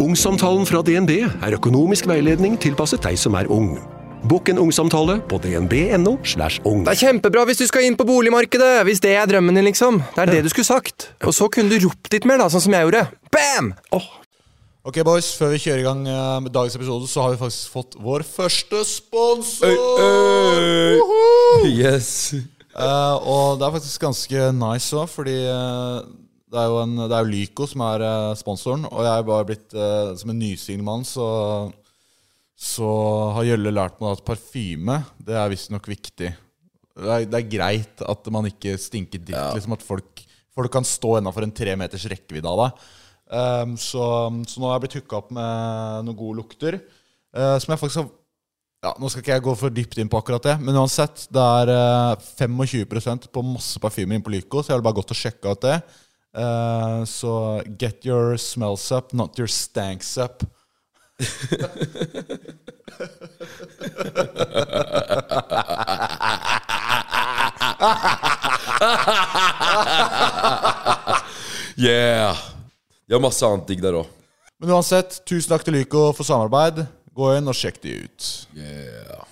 Ungsamtalen fra DNB er økonomisk veiledning tilpasset deg som er ung. Bokk en ungsamtale på dnb.no. slash ung. Det er kjempebra hvis du skal inn på boligmarkedet! Hvis det er drømmen din, liksom. Det er det du skulle sagt. Og så kunne du ropt litt mer, da, sånn som jeg gjorde. Bam! Ok, boys, Før vi kjører i gang eh, med dagens episode, så har vi faktisk fått vår første sponsor! Yes. uh, og det er faktisk ganske nice òg, fordi eh, det er jo en, det er jo Lyco som er eh, sponsoren. Og jeg er bare blitt eh, Som en nysignet mann, så, så har Gjølle lært meg at parfyme det er visstnok viktig. Det er, det er greit at man ikke stinker dritt. Liksom at folk, folk kan stå innafor en tre meters rekkevidde av deg. Um, så, så nå har jeg blitt hooka opp med noen gode lukter. Uh, som jeg faktisk har ja, Nå skal ikke jeg gå for dypt inn på akkurat det, men uansett, det er uh, 25% på masse parfymer inne på Lyco, så jeg vil bare gått og sjekke ut det. Eh, så get your smells up, not your stanks up. Yeah. De har masse annet digg der òg. Men uansett, tusen takk til Lyco for samarbeid. Gå inn og sjekk de ut. Yeah.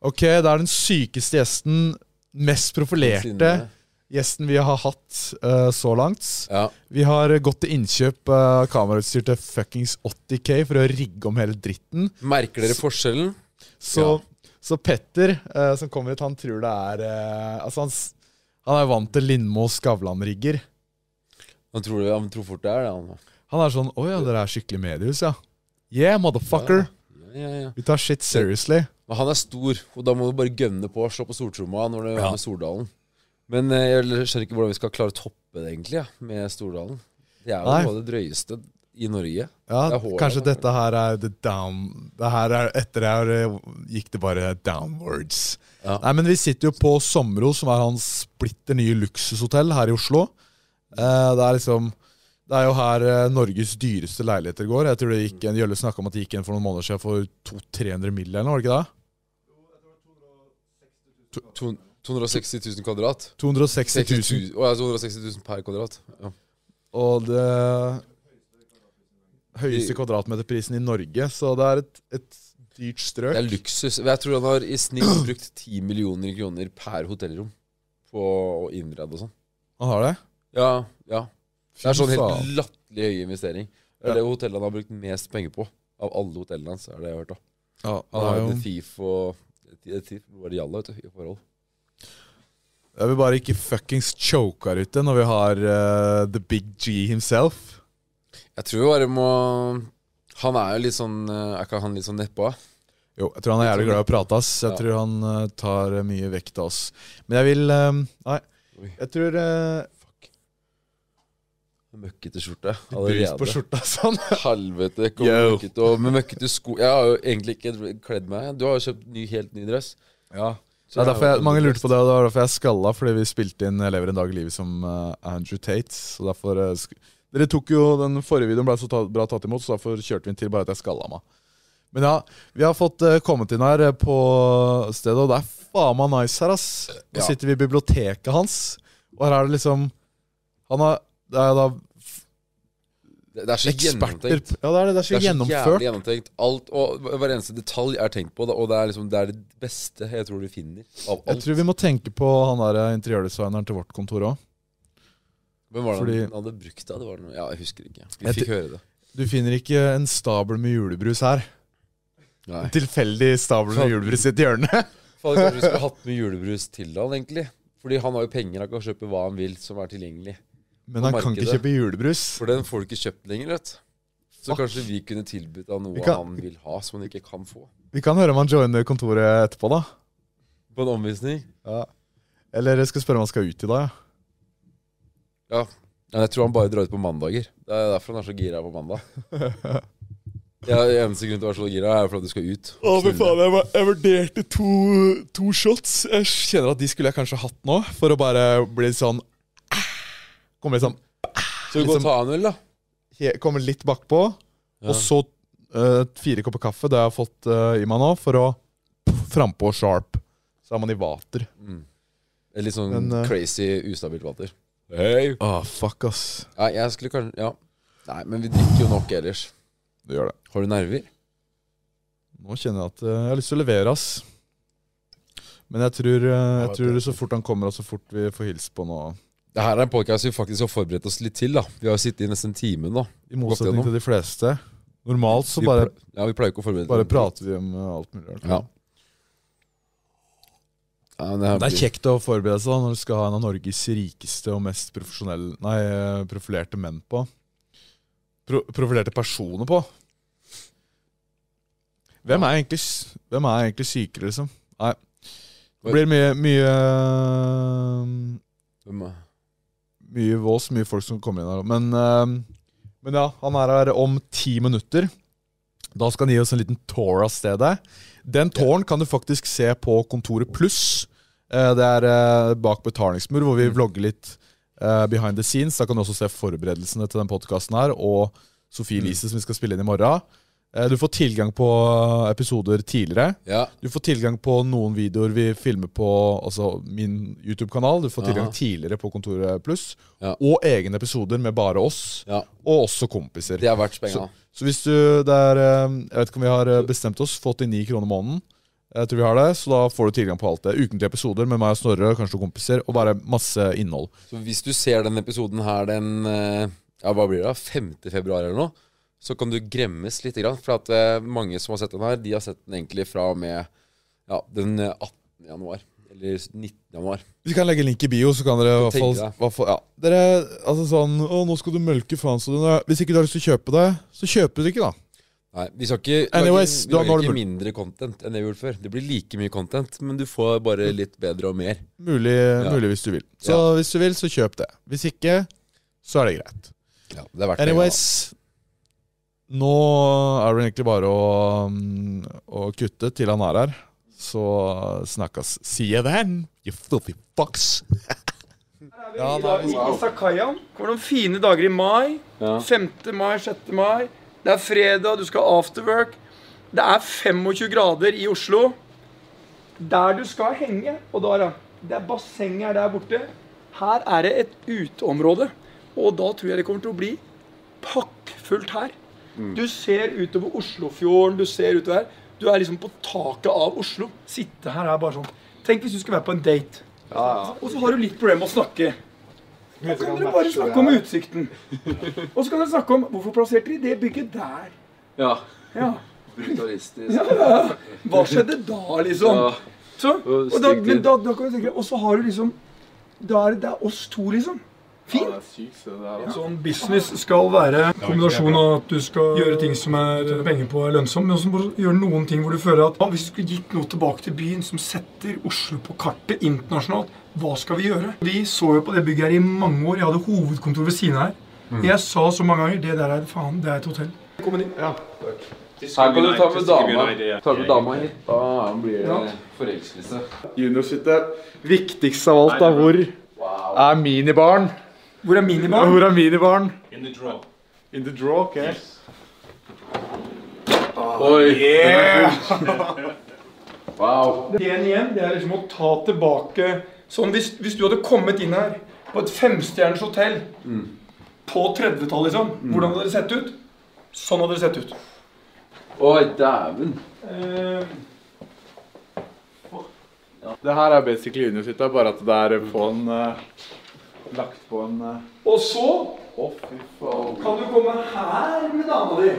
Ok, da er den sykeste gjesten, mest profilerte gjesten vi har hatt uh, så langt. Ja. Vi har gått til innkjøp av kamerautstyr til fuckings 80K for å rigge om hele dritten. Merker dere forskjellen? Så, så Petter, uh, som kommer hit, han tror det er eh, Altså, han, han er vant til Lindmo Skavlan-rigger. Han tror, han tror fort det er det. Han. Han er sånn Å ja, dere er skikkelig mediehus, ja. Yeah, motherfucker. Ja, ja, ja. Vi tar shit seriously. Men han er stor, og da må du bare gønne på slå på stortromma når det er med Stordalen. Men eh, jeg skjønner ikke hvordan vi skal klare å toppe det, egentlig, ja, med Stordalen. Det er jo Nei. noe av det drøyeste i Norge. Ja, Det kanskje dette her er the down Det her er Etter det her eh, gikk det bare downwards. Ja. Nei, men vi sitter jo på Somro, som er hans splitter nye luksushotell her i Oslo. Eh, det er liksom Det er jo her eh, Norges dyreste leiligheter går. Jeg tror det gikk en Jølle snakka om at det gikk en for noen måneder siden for 200-300 mill. eller noe, var det ikke det? To- 260 000 kvadrat. 260 000. 000, Oh, ja, 260 000 per kvadrat. Ja. Og det høyeste kvadratmeterprisen i Norge, så det er et, et dyrt strøk. Det er luksus. Jeg tror han har i snitt brukt 10 millioner kroner per hotellrom på å innrede og sånn. Han har det? Ja, ja. Det er sånn helt latterlig høy investering. Det er det hotellet han har brukt mest penger på. Av alle hotellene hans, er det jeg har hørt. da Ja, Han har jo Thief og Det Thief var det Jalla, vet du, i forhold. Jeg vil bare ikke fuckings choke her ute når vi har uh, the big G himself. Jeg tror bare må Han er jo litt sånn eh, Er ikke han litt sånn nedpå? Jo, jeg tror han er jævlig glad i å prate, ass. Jeg Ja. tror han uh, tar mye vekt av oss. Men jeg vil uh, Nei, jeg tror uh, Møkkete skjorte Brus på skjorta sånn. Helvete. Møkkete, og med møkkete sko Jeg har jo egentlig ikke kledd meg. Du har jo kjøpt ny, helt ny dress. Ja. Så Det er derfor jeg, mange lurte på det, og det var derfor jeg skalla, fordi vi spilte inn Jeg lever en dag i livet som uh, Andrew Tate. Så derfor uh, Dere tok jo Den forrige videoen ble så ta bra tatt imot, så derfor kjørte vi inn til bare at jeg skalla meg. Men ja, vi har fått uh, kommet inn her på stedet, og det er faen meg nice her, ass. Nå Ja. sitter vi i biblioteket hans, og her er det liksom Han har Det er da Det, det er så eksperter gjennomtenkt. Ja, det er det. Det er Det så er så gjennomført. jævlig gjennomtenkt. Alt, og hver eneste detalj er tenkt på, og det er, liksom, det er det beste jeg tror du finner av Jeg alt. tror vi må tenke på han der eh, interiørdesigneren til vårt kontor òg. Hvem var det fordi- han hadde brukt da? Det var noe, ja, jeg husker ikke. Vi Jeg fikk høre det. Du finner ikke en stabel med julebrus her. Nei. En tilfeldig stabel med julebrus i et hjørne. Faen, kanskje vi skulle hatt med julebrus til han, egentlig. Fordi han har jo penger, han kan kjøpe hva han vil som er tilgjengelig. Men han kan ikke kjøpe julebrus. For den får du ikke kjøpt lenger, vet. Så Fuck. kanskje vi kunne tilbudt han noe kan- han vil ha, som han ikke kan få. Vi kan høre om han joiner kontoret etterpå, da. På en omvisning. Ja. Eller jeg skal spørre om han skal ut i dag. Ja. Ja, jeg tror han bare drar ut på mandager. Det er derfor han er så gira på mandag. Ja, Eneste grunn til å være så gira, er for at du skal ut. Å, fy faen, jeg, var- jeg vurderte to, to shots. Jeg kjenner at de skulle jeg kanskje hatt nå, for å bare bli sånn Komme litt sånn Så du går liksom- og tar en øl, da. he- Kommer litt bakpå, Ja. og så eh, fire kopper kaffe. Det har jeg fått eh, i meg nå, for å frampå sharp. Så er man i vater. Mm. Et litt sånn Men, eh, crazy, ustabilt vater. Hei! Å, fuck, ass. Ja, jeg skulle kanskje Ja. Nei, men vi drikker jo nok ellers. Du gjør det. Har du nerver? Nå kjenner jeg at eh, jeg har lyst til å levere, ass. Men jeg tror, eh, jeg tror så fort han kommer, og så fort vi får hilse på noe Det her er en podcast vi faktisk har forberedt oss litt til. da Vi har jo sittet i nesten en time nå. I motsetning til de fleste. Normalt så bare, vi Ja, vi pleier ikke å forberede bare prater vi om eh, alt mulig. Ja. Ja, det, Det er kjekt å forberede seg da, når du skal ha en av Norges rikeste og mest profesjonelle Nei, eh, profilerte menn på. Pro profilerte personer på. Hvem er egentlig, hvem er egentlig sykere, liksom? Nei. Det blir mye Mye Hvem er- Mye vås, mye folk som kommer inn her. Men, uh, men ja, han er her om ti minutter. Da skal han gi oss en liten tour av stedet. Den touren kan du faktisk se på Kontoret Pluss. Uh, Det er uh, bak betalingsmur, hvor vi vlogger litt eh, behind the scenes. Da kan du også se forberedelsene til den podkasten her, og Sofie Elise som vi skal spille inn i morgen. Eh, Du får tilgang på episoder tidligere. Ja. Du får tilgang på noen videoer vi filmer på altså min YouTube-kanal. Du får tilgang Aha. tidligere på Kontoret Pluss. Ja. Og egne episoder med bare oss, ja. og også kompiser. Det er verdt spenga. Så hvis du det er, eh, Jeg vet ikke om vi har eh, bestemt oss for 89 kroner måneden. Jeg tror vi har det, Så da får du tilgang på alt det. Ukentlige episoder med meg og Snorre, kanskje noen kompiser, og bare masse innhold. Så hvis du ser den episoden her den eh, Ja, hva blir det? da? 5. februar eller noe? Så kan du gremmes litt. For at eh, mange som har sett den her, de har sett den egentlig fra og med ja, den eh, 18. januar. Eller 19. januar. Vi kan legge link i bio, så kan dere i hvert fall, ja. Dere, altså sånn Å, nå skal du mølke faen så du Hvis ikke du har lyst til å kjøpe det, så kjøper du det ikke, da. Nei, vi skal ikke Anyways, vi lager ikke mindre content enn det vi gjorde før. Det blir like mye content, men du får bare litt bedre og mer. Mulig, Ja. mulig hvis du vil. Så Ja. hvis du vil, så kjøp det. Hvis ikke, så er det greit. Ja, det er verdt det. Nå er det egentlig bare å, mm, å kutte til han er her. Så snakkes. See you then, you filthy fucks. Ja, I Isakaia kommer noen fine dager i mai. Ja. 5. mai, 6. mai. Det er fredag, du skal afterwork. Det er 25 grader i Oslo. Der du skal henge, og da er det, det er basseng her der borte. Her er det et uteområde. Og da tror jeg det kommer til å bli pakkfullt her. Du ser utover Oslofjorden, du ser utover her. Du er liksom på taket av Oslo. Sitte her er bare sånn. Tenk hvis du skulle være på en date. Ja Og så har du litt problemer med å snakke. Da kan dere bare snakke om utsikten. Og så kan dere snakke om hvorfor plasserte de det bygget der. Ja. Ja. Brutalistisk. Ja, Hva skjedde da, liksom? Så, og da, men da, da kan du tenke Og så har du liksom Da er det, oss to, liksom. Fint. Sånn business skal være kombinasjon av at du skal gjøre ting som er penger på er lønnsomt, men også gjøre noen ting hvor du føler at ja, hvis du skulle gitt noe tilbake til byen som setter Oslo på kartet internasjonalt, hva skal vi gjøre? Vi så jo på det bygget her i mange år. Jeg hadde hovedkontor ved siden av her. Jeg sa så mange ganger det der er faen, det er et hotell. Kom inn. Ja, takk. Her kan du ta med dama. Ta du dama hit. Da blir det forelskelse. Juniorsuite. Viktigst av alt er hvor er minibaren. Hvor er minibaren? Hvor er minibaren? In the draw. In the draw, ok. Oi! wow. Det igjen, det er liksom å ta tilbake Sånn hvis, hvis du hadde kommet inn her på et femstjerners hotell på 30-tallet, liksom, hvordan hadde det sett ut? Sånn hadde det sett ut. Oi, dæven. Eh, Det her er basically juniorsuite, bare at det er på en eh, Lagt på en eh, og så faen. kan du komme her med dama di.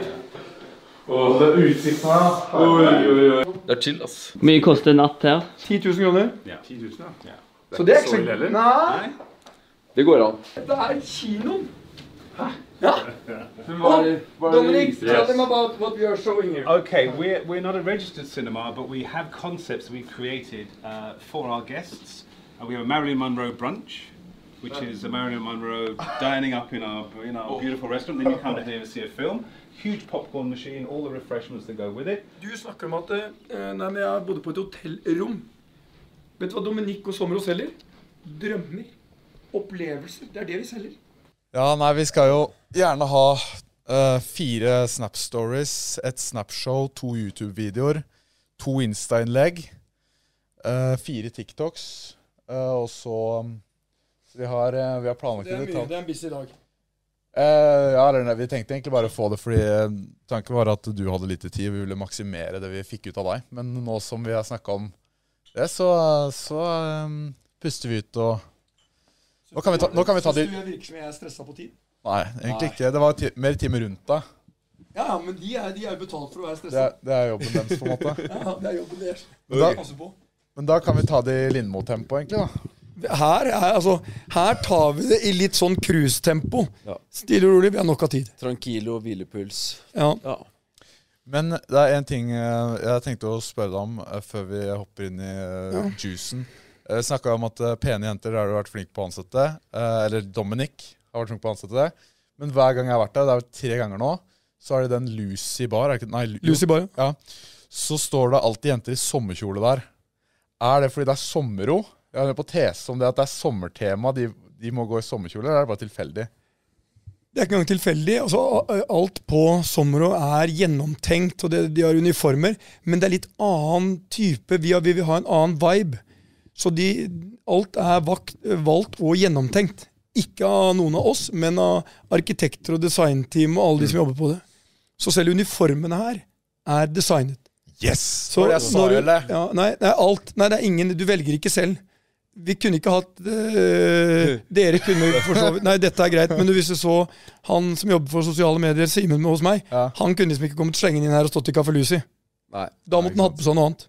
Og det er utsikten her, Oi, oi, oi. Det er chill, ass. Hvor mye koster en natt her? 10 000 kroner. Ja. 10 000, yeah. Så det er så ikke ille, eller? Nei, Det går an. det er kinoen. Dominic, tell them about what we are showing here. Okay, we're, we're not a registered cinema, but we have concepts we've created uh, for our guests. Uh, we have a Marilyn Monroe brunch, which is a Marilyn Monroe dining up in our, in our beautiful restaurant. Then you come here and see a film. Huge popcorn machine, all the refreshments that go with it. Du snakker om at eh, nei, men jeg bodde på et hotellrom. Vet du hva Dominic og Sommerås selger? Drømmer. Opplevelser. Det er det vi selger. Ja, nei, vi skal jo gjerne ha uh, fire Snap Stories, et Snapshow, to YouTube-videoer, to Insta-innlegg, uh, fire TikToks, uh, og så um, så vi har, eh, vi har planlagt Det er mye. Det er en busy dag. Uh, ja, eller Vi tenkte egentlig bare å få det fordi eh, tanken var at du hadde lite tid. Vi ville maksimere det vi fikk ut av deg. Men nå som vi har snakka om det, så, så um, puster vi ut og Nå kan vi ta, nå kan vi ta de Syns du virker som jeg er stressa på tid? Nei, egentlig ikke. Det var ti, mer timer rundt deg. Ja, ja, men de er, jo betalt for å være Det, stressa. Det, det er jobben deres, på en måte. Ja, det er jobben deres. Men da, men da kan vi ta det i Lindmo-tempo, egentlig. da Her, er, altså, her tar vi det i litt sånn cruisetempo. Ja. Stille og rolig. Vi har nok av tid. Tranquilo, hvilepuls. Ja. Ja. Men det er en ting eh, jeg tenkte å spørre deg om eh, før vi hopper inn i uh, juicen. Jeg snakka om at eh, pene jenter har du vært flink på å ansette. eh, eller Dominic har vært flink på å ansette det. Men hver gang jeg har vært der, det er vel tre ganger nå, så er det den Lucy Bar. Er ikke, nei, Lucy Bar, ja. Så står det alltid jenter i sommerkjole der. Er det fordi det er sommerro? Jeg har hørt på tese om det at det er sommertema. De, de må gå i sommerkjole, eller er det bare tilfeldig? Det er ikke engang tilfeldig. Altså, alt på Sommero er gjennomtenkt, og det, de har uniformer. Men det er litt annen type. Vi, har, vi vil ha en annen vibe. Så de, alt er vakt, valgt og gjennomtenkt. Ikke av noen av oss, men av arkitekter og designteam og alle de som jobber på det. Så selv uniformene her er designet. Yes! Så det er så, når du- Ja, nei, nei, alt. Nei, det er ingen Du velger ikke selv. Vi kunne ikke hatt øh, Dere kunne for så vidt Nei, dette er greit, men du, hvis du så han som jobber for sosiale medier, Simen med hos meg, Ja. han kunne liksom ikke kommet slengende inn her og stått i Kaffe Lucy. Nei. Da måtte han hatt på seg noe annet.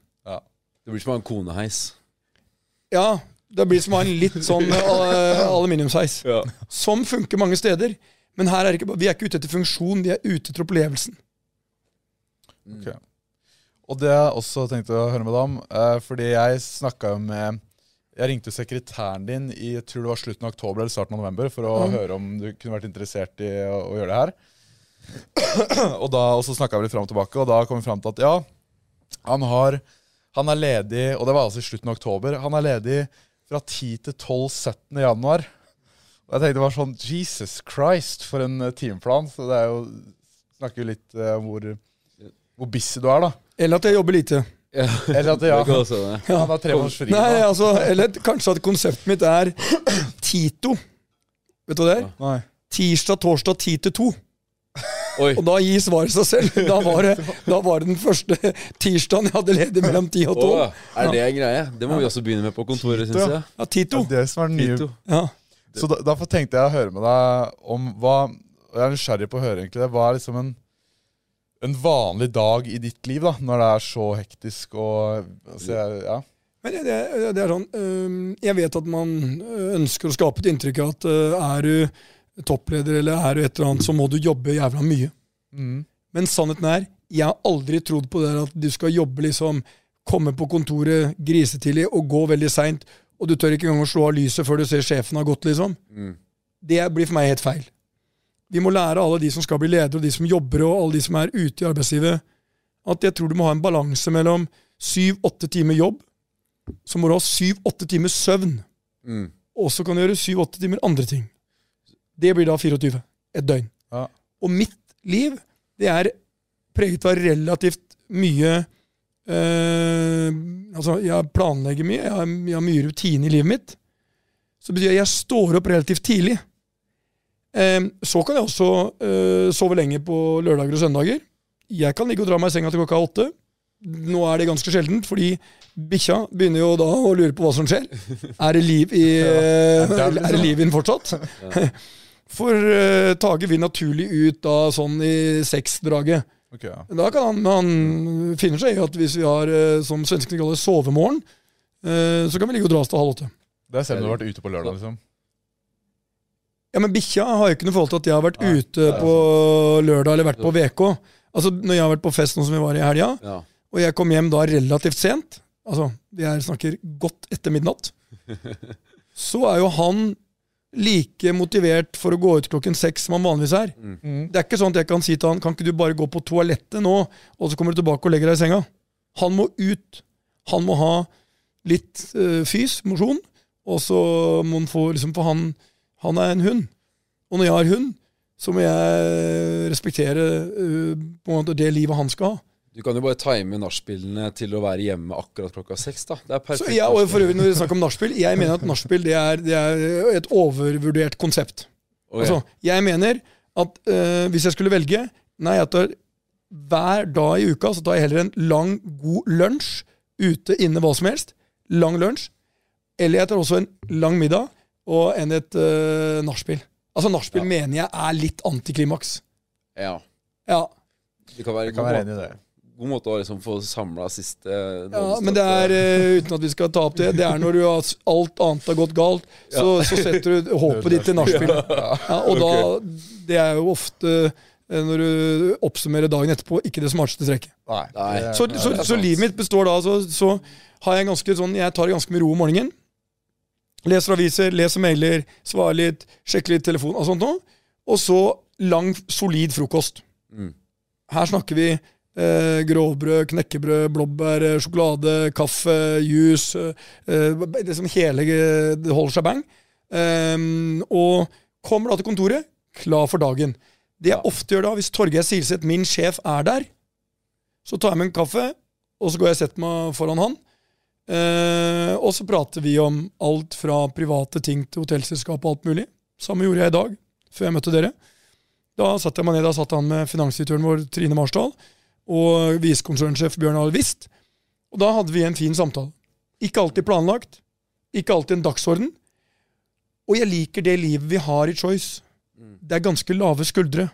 Det blir som å ha en koneheis. Ja, det blir som å ha en litt sånn uh, aluminiumsheis. Ja. Som funker mange steder. Men her er det ikke, bare- vi er ikke ute etter funksjon, vi er ute etter opplevelsen. Ok. Og det jeg også tenkte å høre med deg om, eh, fordi jeg snakka jo med Jeg ringte sekretæren din i jeg tror det var slutten av oktober eller starten av november for å Mm. høre om du kunne vært interessert i å, å gjøre det her. og, da, og så snakka vi litt fram og tilbake, og da kom vi fram til at ja, han har Han er ledig, og det var altså i slutten av oktober, han er ledig fra 10 til 12 17. januar. Og jeg tenkte det var sånn Jesus Christ, for en eh, timeplan. Så det er jo Snakker jo litt om om hvor, hvor busy du er, da. Eller at jeg jobber lite. Ja. Eller at ja, han har tre måneders fri. Nei, altså, eller kanskje at konseptet mitt er Tito. Vet du hva det er? Nei. Tirsdag, torsdag, ti til to. Oi. Og da gir svaret seg selv. Da var det, da var det den første tirsdagen jeg hadde ledig mellom ti og Å, Oh, er det en greie? Det må vi også begynne med på kontoret, syns jeg. Ja, Tito. Det er det som er den nye. Tito. Ja. Så da, Derfor tenkte jeg å høre med deg om hva Jeg er nysgjerrig på å høre egentlig det. Hva er liksom en, en vanlig dag i ditt liv, da, når det er så hektisk og altså, jeg, ja. Men det, det, det er sånn Jeg vet at man øh, ønsker å skape et inntrykk av at øh, er du toppleder eller er du et eller annet, så må du jobbe jævla mye. Mm. Men sannheten er, jeg har aldri trodd på det at du skal jobbe liksom Komme på kontoret grisetidlig og gå veldig seint, og du tør ikke engang å slå av lyset før du ser sjefen har gått, liksom. Mm. Det blir for meg helt feil. Vi må lære alle de som skal bli ledere, og de som jobber, og alle de som er ute i arbeidslivet, at jeg tror du må ha en balanse mellom syv-åtte timer jobb, så må du ha syv-åtte timer søvn, Mm. og så kan du gjøre syv-åtte timer andre ting. Det blir da 24. Et døgn. Ja. Og mitt liv, det er preget av relativt mye øh, Altså, jeg planlegger mye, jeg har, jeg har mye rutine i livet mitt. Så det betyr at jeg står opp relativt tidlig. Eh, så kan jeg også eh, sove lenge på lørdager og søndager. Jeg kan ligge og dra meg i senga til klokka åtte. Nå er det ganske sjeldent, fordi bikkja begynner jo da å lure på hva som skjer. Er det liv i, eh, er det liv i den fortsatt? For eh, Tage vil naturlig ut da sånn i seksdraget. Okay, ja. Da kan han, han finner seg i at hvis vi har, som svenskene kaller sovemorgen, eh, så kan vi ligge og dra oss til halv åtte. Det er selv om du har vært ute på lørdag, liksom. Ja, Men bikkja har jo ikke noe forhold til at jeg har vært Nei, ute på lørdag eller vært på VK. Altså, Når jeg har vært på fest nå som vi var i helga, Ja. og jeg kom hjem da relativt sent, altså er snakker godt etter midnatt, så er jo han like motivert for å gå ut klokken seks som han vanligvis er. Mm. Det er ikke sånn at jeg kan si til han kan ikke du bare gå på toalettet nå, og så kommer du tilbake og legger deg i senga. Han må ut. Han må ha litt øh, fys, mosjon, og så må han få liksom, For han, han er en hund. Og når jeg har hund, så må jeg respektere uh, det livet han skal ha. Du kan jo bare time nachspielene til å være hjemme akkurat klokka seks. da Det er perfekt. Så jeg, og for øvrig når vi snakker om nachspiel, jeg mener at nachspiel det er, det er et overvurdert konsept. Okay. Altså, jeg mener at uh, hvis jeg skulle velge Nei, jeg tar hver dag i uka så tar jeg heller en lang, god lunsj ute, inne, hva som helst. Lang lunsj. Eller jeg tar også en lang middag og enn et uh, nachspiel. Altså, nachspiel mener jeg er litt antiklimaks. Ja. Ja. Det kan være kan være enig i det. god måte å liksom få samla siste Ja, men det er, uh, uten at vi skal ta opp det, det er når du har, alt annet har gått galt, så, så setter du håpet ditt til nachspiel. Ja, og da, det er jo ofte, eh, når du oppsummerer dagen etterpå, ikke det smarteste trekket. Nei. Så, så, så livet mitt består da, så, så har jeg ganske sånn, jeg tar det ganske med ro om morgenen. Leser aviser, leser mailer, svarer litt, sjekker litt telefon og sånt noe. Og så lang, solid frokost. Mm. Her snakker vi eh, grovbrød, knekkebrød, blåbær, eh, sjokolade, kaffe, juice. Eh, det som hele eh, Det holder seg bang. Ehm, og kommer da til kontoret, klar for dagen. Det jeg ofte gjør da, hvis Torgeir Silseth, min sjef, er der, så tar jeg meg en kaffe, og så går jeg og setter meg foran han. Eh, og så prater vi om alt fra private ting til hotellselskap og alt mulig. Samme gjorde jeg i dag, før jeg møtte dere. Da satt jeg meg ned, da satt han med finansdirektøren vår, Trine Marsdal, og visekonsernsjef Bjørn Arild Wist. Og da hadde vi en fin samtale. Ikke alltid planlagt, ikke alltid en dagsorden. Og jeg liker det livet vi har i Choice. Det er ganske lave skuldre.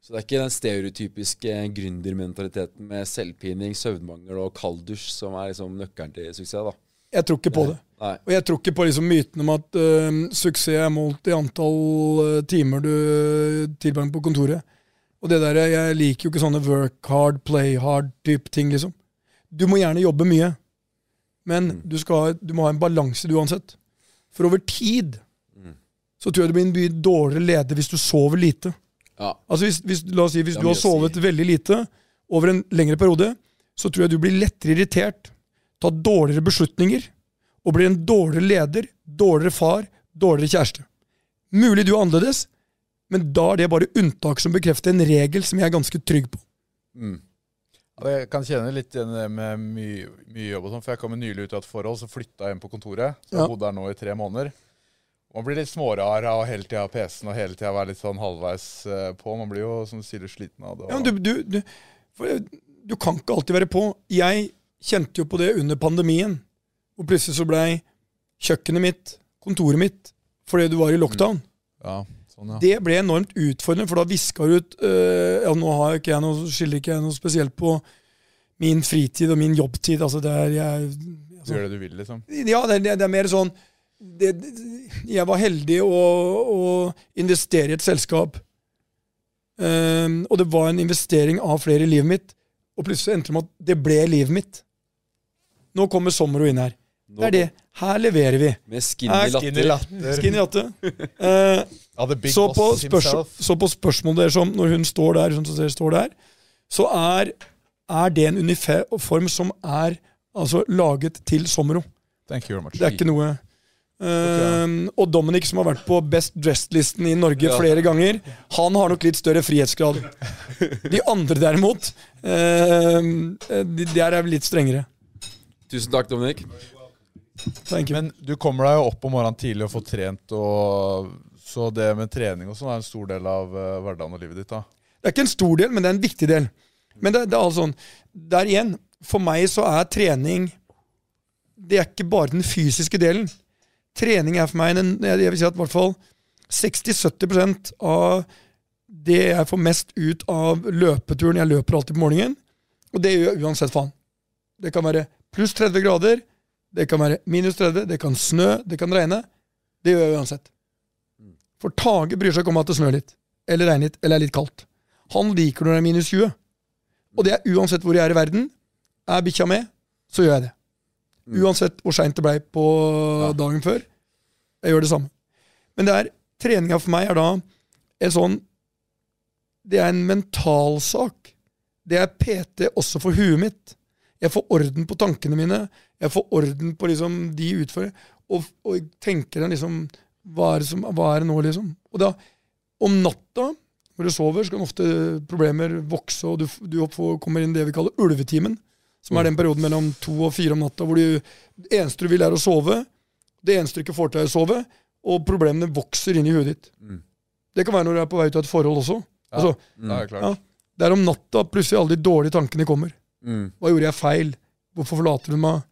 Så det er ikke den stereotypiske gründermentaliteten med selvpining, søvnmangel og kalddusj som er liksom nøkkelen til suksess, da. Jeg tror ikke på det. Nei. Og jeg tror ikke på liksom myten om at uh, suksess er målt i antall øh, timer du tilbringer på kontoret. Og det der, Jeg liker jo ikke sånne work hard, play hard-type ting. liksom. Du må gjerne jobbe mye, men du, skal, du må ha en balanse du uansett. For over tid så tror jeg du blir en mye dårligere leder hvis du sover lite. Ja. Altså hvis, hvis, la oss si, hvis du har sovet si. veldig lite over en lengre periode, så tror jeg du blir lettere irritert, tar dårligere beslutninger, og blir en dårligere leder, dårligere far, dårligere kjæreste. Mulig du er annerledes, men da er det bare unntak som bekrefter en regel som jeg er ganske trygg på. Mm. Jeg kan kjenne litt igjen det med mye, mye jobb og sånn, for jeg kom nylig ut av et forhold, så flytta jeg hjem på kontoret. Så jeg Ja. bodde bodd der nå i tre måneder. Man blir litt smårar av hele tida PC-en og hele tida være litt sånn halvveis eh, på. Man blir jo, som du sier, sliten av det. Ja, du, du, du, for, du kan ikke alltid være på. Jeg kjente jo på det under pandemien, hvor plutselig så blei kjøkkenet mitt, kontoret mitt, fordi du var i lockdown. ja, sånn, ja. Det ble enormt utfordrende, for da viska du ut øh, Ja, nå har ikke jeg noe, skiller ikke jeg noe spesielt på min fritid og min jobbtid. Altså, det er jeg Du gjør det du vil, liksom. Ja, det, det er mer sånn det, Jeg var heldig å, å investere i et selskap. Um, og det var en investering av flere i livet mitt. Og plutselig endte det med at det ble livet mitt. Nå kommer sommer og inn her. Det er det. Her leverer vi. Med skinny Her- Skinny latter. Skinny latte. Uh, Ja, så, på så på spørsmålet deres om når hun står der, sånn som dere står der, så er, er det en uniform som er altså, laget til Sommero. Thank you very much. Det er ikke noe Ehm, Og Dominic, som har vært på Best Dressed-listen i Norge flere ganger, han har nok litt større frihetsgrad. De andre, derimot, uh, de der er litt strengere. Tusen takk, Dominik. Men du kommer deg jo opp om morgenen tidlig og får trent, og så det med trening og sånn er en stor del av uh, hverdagen og livet ditt. da. Det er ikke en stor del, men det er en viktig del. Men det, det er altså sånn Der igjen, for meg så er trening Det er ikke bare den fysiske delen. Trening er for meg en, jeg vil si at i hvert fall 60-70% av det jeg får mest ut av løpeturen Jeg løper alltid på morgenen, og det gjør jeg uansett faen. Det kan være pluss 30 grader, det kan være minus 30, det kan snø, det kan regne. Det gjør jeg uansett. For Tage bryr seg ikke om at det snør litt, eller regner litt, eller er litt kaldt. Han liker når det er minus 20. Og det er uansett hvor jeg er i verden. Er bikkja med, så gjør jeg det. Uansett hvor seint det blei på dagen før. Jeg gjør det samme. Men det er, treninga for meg er da en sånn Det er en mentalsak. Det er PT også for huet mitt. Jeg får orden på tankene mine. Jeg får orden på liksom de utfører. Og, og jeg tenker liksom hva er, det som, hva er det nå, liksom? Og da, om natta, når du sover, så kan ofte problemer vokse, og du, du kommer inn det vi kaller ulvetimen. Som er den perioden mellom to og fire om natta hvor det eneste du vil, er å sove. Det eneste du ikke får til, er å sove. Og problemene vokser inn i huet ditt. Det kan være når du er på vei ut av et forhold også. Altså, Det er klart. Ja. det er om natta plutselig alle de dårlige tankene kommer. Mm. Hva gjorde jeg feil? Hvorfor forlater hun meg?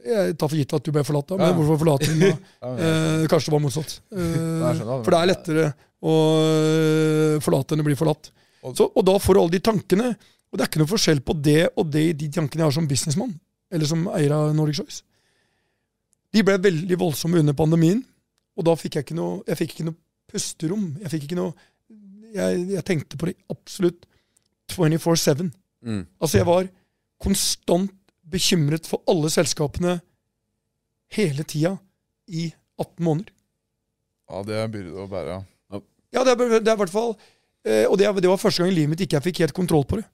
Jeg tar for gitt at du ble forlatt, da, men Ja. hvorfor forlater hun meg? Ja, Eh, kanskje det var motsatt. Eh, for det er lettere å eh, forlate enn å bli forlatt. Og- Så, og da får du alle de tankene. Og det er ikke noe forskjell på det og det i de tankene jeg har som businessmann, eller som eier av Nordic Choice. De ble veldig voldsomme under pandemien, og da fikk jeg ikke noe, jeg fikk ikke noe pusterom. Jeg fikk ikke noe Jeg, jeg tenkte på det absolutt 24-7. Mm. Altså, jeg var konstant bekymret for alle selskapene hele tida i 18 måneder. Ja, det er byrde å bære. ja. Ja, det er, det er i hvert fall eh, Og det, det var første gang i livet mitt ikke jeg fikk helt kontroll på det.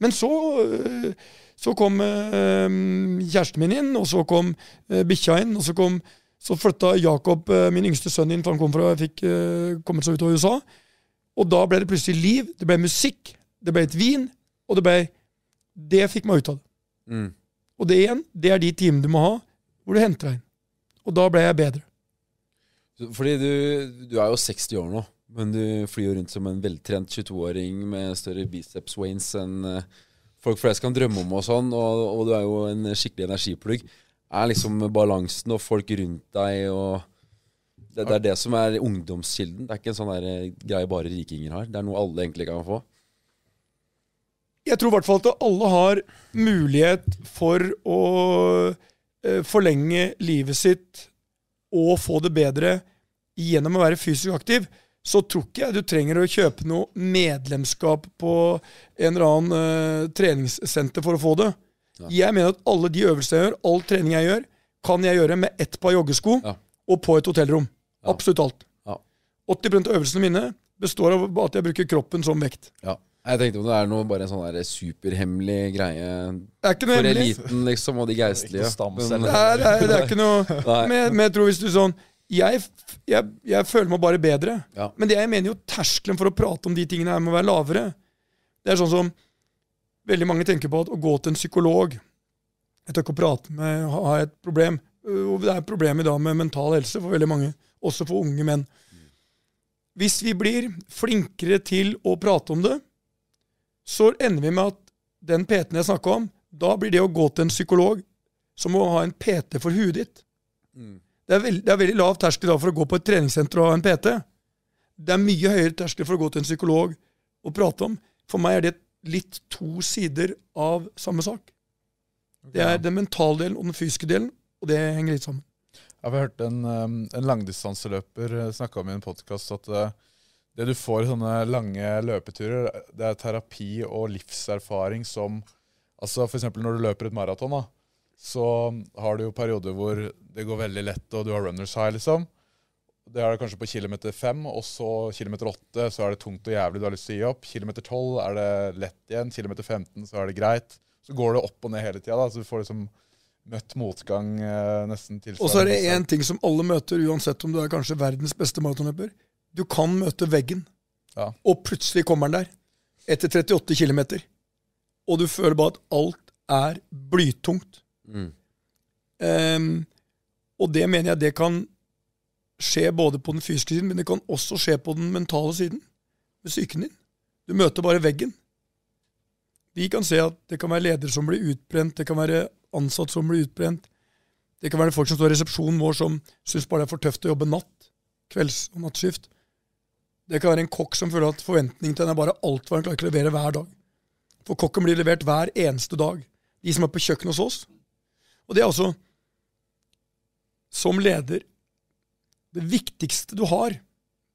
Men så, eh, så kom eh, kjæresten min inn, og så kom eh, bikkja inn, og så kom så flytta Jakob, eh, min yngste sønn, inn, for han kom fra, fikk eh, kommet seg ut av USA. Og da ble det plutselig liv, det ble musikk, det ble et vin, og det ble Det fikk meg ut av det. Mm. Og det igjen, det er de timene du må ha, hvor du henter deg inn. Og da ble jeg bedre. Fordi du, du er jo 60 år nå, men du flyr jo rundt som en veltrent 22-åring med større biceps wains enn eh, folk flest kan drømme om og sånn, og, og du er jo en skikkelig energiplugg. Er liksom balansen og folk rundt deg og det, det er det som er ungdomskilden. Det er ikke en sånn der eh, greie bare rikinger har. Det er noe alle egentlig kan få. Jeg tror i hvert fall at alle har mulighet for å eh, forlenge livet sitt og få det bedre gjennom å være fysisk aktiv. Så tror ikke jeg du trenger å kjøpe noe medlemskap på en eller annen uh, treningssenter for å få det. Jeg mener at alle de øvelsene jeg gjør, all trening jeg gjør, kan jeg gjøre med ett par joggesko Ja. og på et hotellrom. Ja. Absolutt alt. Ja. 80% av øvelsene mine består av at jeg bruker kroppen som vekt. Ja. Jeg tenkte om det er noe bare en sånn superhemmelig greie Det er ikke noe for hemmelig. eliten, liksom, og de geistlige. Det er, det er, det er ikke noe. Men, men jeg tror hvis du sånn jeg, jeg, jeg føler meg bare bedre. Ja. Men det jeg mener jo terskelen for å prate om de tingene her må være lavere. Det er sånn som veldig mange tenker på at å gå til en psykolog Jeg tør ikke å prate med ha har jeg et problem. Øh, Og det er et problem i dag med mental helse for veldig mange, også for unge menn. Hvis vi blir flinkere til å prate om det, så ender vi med at den PT-en jeg snakka om, da blir det å gå til en psykolog som å ha en PT for huet ditt. Mm. Det er, veld, det er veldig lav terskel for å gå på et treningssenter og ha en PT. Det er mye høyere terskel for å gå til en psykolog og prate om. For meg er det litt to sider av samme sak. Det er den mentale delen og den fysiske delen, og det henger litt sammen. Jeg har hørt en, um, en langdistanseløper snakke om i en podkast at uh, det du får i sånne lange løpeturer, det er terapi og livserfaring som Altså F.eks. når du løper et maraton, da, så har du jo perioder hvor det går veldig lett, og du har runners high, liksom. Det er det kanskje på kilometer fem, og så kilometer åtte så er det tungt og jævlig, du har lyst til å gi opp. Kilometer tolv er det lett igjen. Kilometer 15 så er det greit. Så går det opp og ned hele tida, da, så du får liksom møtt motgang eh, nesten tilsvarende. Og så er det én ting som alle møter, uansett om du er kanskje verdens beste maratonløper. Du kan møte veggen, Ja. og plutselig kommer den der. Etter 38 km. Og du føler bare at alt er blytungt. Mm. Um, og det mener jeg det kan skje både på den fysiske siden, men det kan også skje på den mentale siden. Med psyken din. Du møter bare veggen. Vi kan se at det kan være ledere som blir utbrent, det kan være ansatte som blir utbrent. Det kan være folk som står i resepsjonen vår som syns bare det er for tøft å jobbe natt. Kvelds- og nattskift. Det kan være en kokk som føler at forventningen til henne er bare alt hva han klarer å levere hver dag. For kokken blir levert hver eneste dag. De som er på kjøkkenet hos oss. Og det er altså Som leder Det viktigste du har,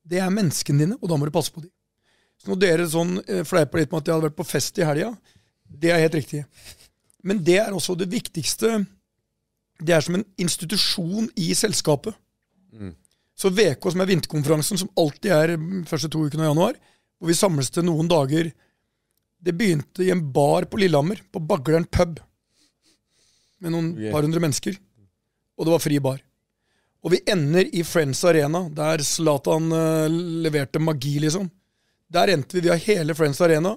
det er menneskene dine, og da må du passe på dem. Så når dere sånn eh, fleiper litt med at jeg hadde vært på fest i helga, det er helt riktig. Men det er også det viktigste. Det er som en institusjon i selskapet. Så VK, som er vinterkonferansen, som alltid er første to ukene av januar, hvor vi samles til noen dager Det begynte i en bar på Lillehammer, på Bagleren pub, med noen yeah. par hundre mennesker. Og det var fri bar. Og vi ender i Friends Arena, der Zlatan uh, leverte magi, liksom. Der endte vi. Vi har hele Friends Arena.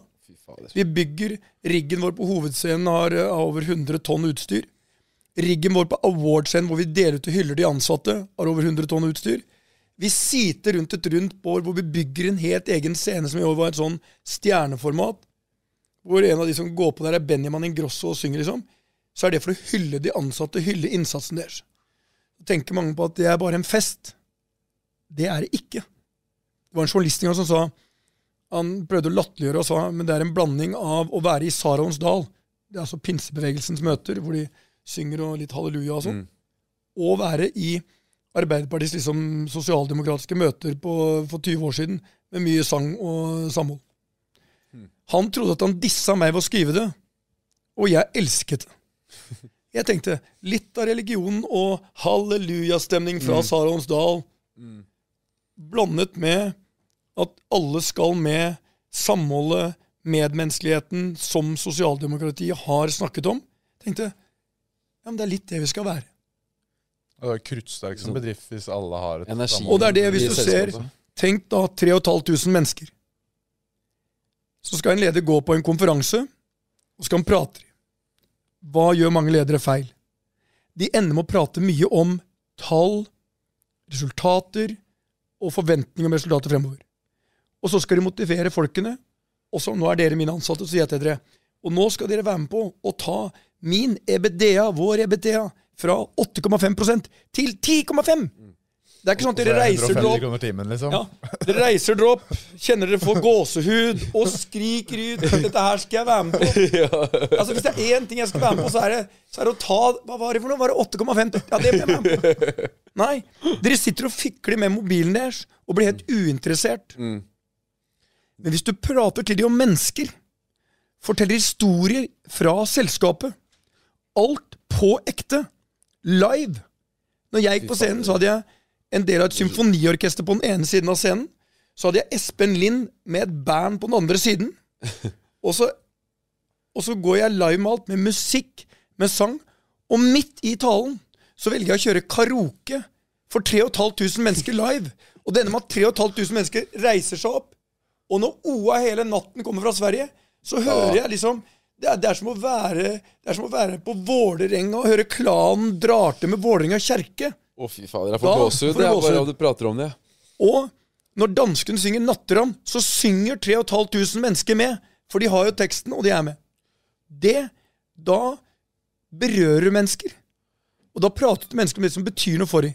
Vi bygger riggen vår på hovedscenen, har uh, over 100 tonn utstyr. Riggen vår på awardscenen, hvor vi deler ut og hyller de ansatte, har over 100 tonn utstyr. Vi siter rundt et rundt bord hvor vi bygger en helt egen scene som i år var et sånn stjerneformat. Hvor en av de som går på der, er Benjamin Ingrosso og synger, liksom. Så er det for å hylle de ansatte, hylle innsatsen deres. Så tenker mange på at det er bare en fest. Det er det ikke. Det var en journalist som sa Han prøvde å latterliggjøre og sa men det er en blanding av å være i Saraons dal, det er altså pinsebevegelsens møter, hvor de synger og litt halleluja og sånn, og være i Arbeiderpartiets liksom, sosialdemokratiske møter på, for 20 år siden, med mye sang og samhold. Han trodde at han dissa meg ved å skrive det, og jeg elsket det. Jeg tenkte litt av religionen og hallelujastemning fra Sarons dal, blandet med at alle skal med samholdet, medmenneskeligheten, som sosialdemokratiet har snakket om. tenkte ja, men det er litt det vi skal være. Og det er kruttsterk som bedrift hvis alle har et Energi. Og det er det, hvis du ser. Tenk da 3500 mennesker. Så skal en leder gå på en konferanse, og skal han prate. Hva gjør mange ledere feil? De ender med å prate mye om tall, resultater og forventninger om resultater fremover. Og så skal de motivere folkene. Og så nå er dere mine ansatte, så sier jeg til dere Og nå skal dere være med på å ta min EBDA, vår EBDA, fra 8,5% til 10,5! Det er ikke sånn at dere reiser dere opp timen, liksom. ja, Dere reiser dere opp, kjenner dere får gåsehud og skriker ut 'Dette her skal jeg være med på'. Altså Hvis det er én ting jeg skal være med på, så er det, så er det å ta Hva var det for noe? Var det 8,5? Ja, det ble jeg med på. Nei. Dere sitter og fikler med mobilen deres og blir helt uinteressert. Men hvis du prater til dem om mennesker, forteller historier fra selskapet, alt på ekte, live Når jeg gikk på scenen, så hadde jeg en del av et symfoniorkester på den ene siden av scenen. Så hadde jeg Espen Lind med et band på den andre siden. Og så, og så går jeg live med alt, med musikk, med sang. Og midt i talen så velger jeg å kjøre karaoke for 3500 mennesker live. Og det ender med at 3500 mennesker reiser seg opp. Og når OA hele natten kommer fra Sverige, så hører jeg liksom det er, det, er være, det er som å være på Vålerenga og høre klanen drar til med Vålerenga kjerke. Å, fy fader. Jeg får gåsehud. Bare av du prater om det. Og når danskene synger 'Natteravn', så synger 3500 mennesker med. For de har jo teksten, og de er med. Det Da berører du mennesker. Og da prater du til mennesker om det som betyr noe for dem.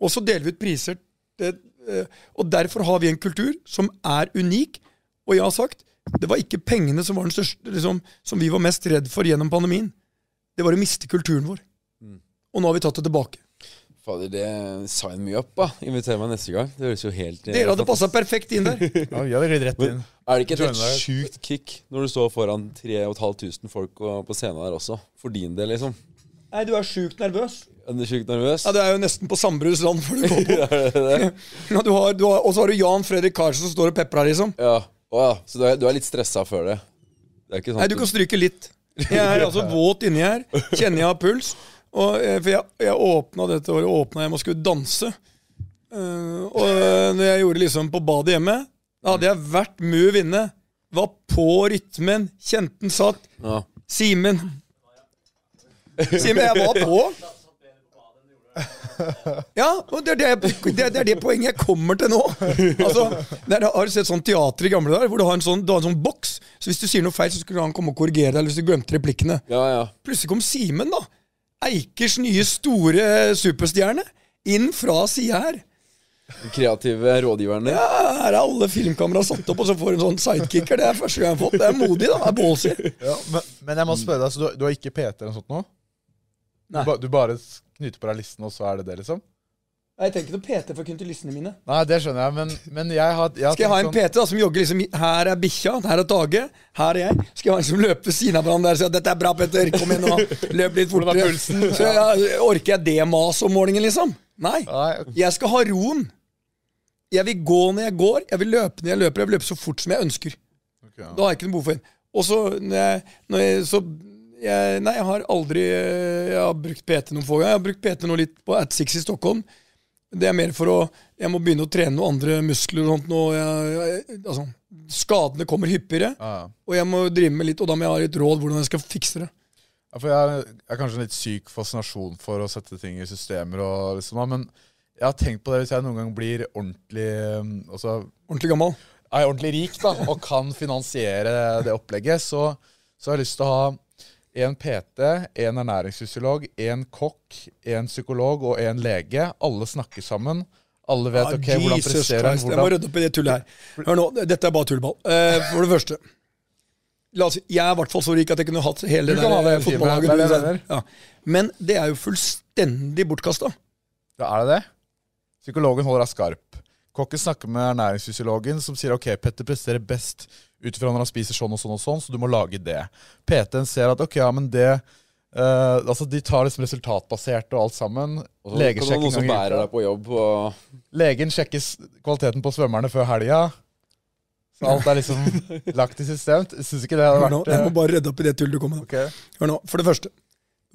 Og så deler vi ut priser. Det, eh, og derfor har vi en kultur som er unik. Og jeg har sagt det var ikke pengene som var den største liksom, som vi var mest redd for gjennom pandemien. Det var å miste kulturen vår. Og nå har vi tatt det tilbake. Fader, det sign me up, da. Inviter meg neste gang. Det høres jo helt eh, Dere hadde passa perfekt inn der. Ja, vi hadde rett inn. Er det ikke et helt sjukt kick når du står foran 3500 folk og- på scenen der også? For din del, liksom. Nei, du er sjukt nervøs. Er du sjukt nervøs? Ja, Du er jo nesten på Sambrus land før du går på. Ja, du har, du har, og så har du Jan Fredrik Karlsen som står og peprer, liksom. Ja. oh, ja. Så du er, du er litt stressa før det? Det er ikke sant Nei, du kan stryke litt. Jeg er altså våt inni her. Kjenner jeg har puls. Og, eh, for jeg, jeg åpna dette året åpna hjem og skulle danse. Uh, og eh, når jeg gjorde liksom på badet hjemme, da hadde jeg vært move inne. Var på rytmen. Kjente den satt. Ja. Simen. Simen, jeg var på. Ja, og det er det, det, er- det poenget jeg kommer til nå. Altså, der Har du sett sånn teater i gamle dager hvor du har en sånn, har en sånn boks? Så hvis du sier noe feil, så skulle han komme og korrigere deg. Eller hvis du glemte replikkene. ja, ja. Plutselig kom Simen, da. Eikers nye store superstjerne. Inn fra sida her. De kreative rådgiverne. Ja, her er alle filmkamera satt opp, og så får du en sånn sidekicker. Det er første gang jeg har fått. Det er modig, da. Det er ballsy. Ja, men, men jeg må spørre deg, så du, du har ikke PT eller noe sånt nå? Du, ba, du bare knyter på deg listen, og så er det det, liksom? Jeg tenker ikke noe PT for til mine. Nei, det skjønner jeg, men, men jeg har, jeg har Skal jeg ha en sånn- PT da, som jogger liksom Her er bikkja, her er Tage, her er jeg. Skal jeg ha en som løper ved siden av hverandre og sier 'Dette er bra, Petter. Kom igjen nå. Løp litt er fortere'. Så jeg, Orker jeg det maset om morgenen, liksom? Nei. Jeg skal ha roen. Jeg vil gå når jeg går, jeg vil løpe når jeg løper. Jeg vil løpe så fort som jeg ønsker. Okay, ja. Da har jeg ikke noe behov for en. Og så, når jeg, når jeg, så jeg, Nei, jeg har aldri eh, Jeg har brukt PT noen få ganger. Jeg har brukt PT nå litt på At Six i Stockholm. Det er mer for å Jeg må begynne å trene noen andre muskler og sånt nå. Jeg, jeg, altså, skadene kommer hyppigere, Ja, ja. og jeg må drive med litt Og da må jeg ha litt råd hvordan jeg skal fikse det. Ja, for jeg er, jeg er kanskje en litt syk fascinasjon for å sette ting i systemer, og liksom, men Jeg har tenkt på det hvis jeg noen gang blir ordentlig um, altså, Ordentlig gammel. er ordentlig rik da, og kan finansiere det opplegget, så, så har jeg lyst til å ha en PT, en ernæringsfysiolog, en kokk, en psykolog og en lege. Alle snakker sammen. Alle vet ok, hvordan Jesus presterer Christ, Jeg må rydde opp i det tullet her. Hør nå, dette er bare tullball. Uh, for det første La oss si, Jeg er i hvert fall så rik at jeg kunne hatt hele Du det der er mener. Ja. Men det er jo fullstendig bortkasta. Ja, er det det? Psykologen holder deg skarp. Kokken snakker med ernæringsfysiologen, som sier ok, Petter presterer best ut ifra når han spiser sånn og sånn og sånn, så du må lage det. PT-en ser at ok, ja, men det eh, Altså, de tar liksom resultatbasert og alt sammen. Og så kan det være Legesjekk noen som bærer deg på jobb. Og Legen sjekker s- kvaliteten på svømmerne før helga. Så alt er liksom lagt i system. Syns ikke det hadde Hør nå, vært jeg må eh, bare redde opp i det tullet du kom med. ok. Hør nå, For det første.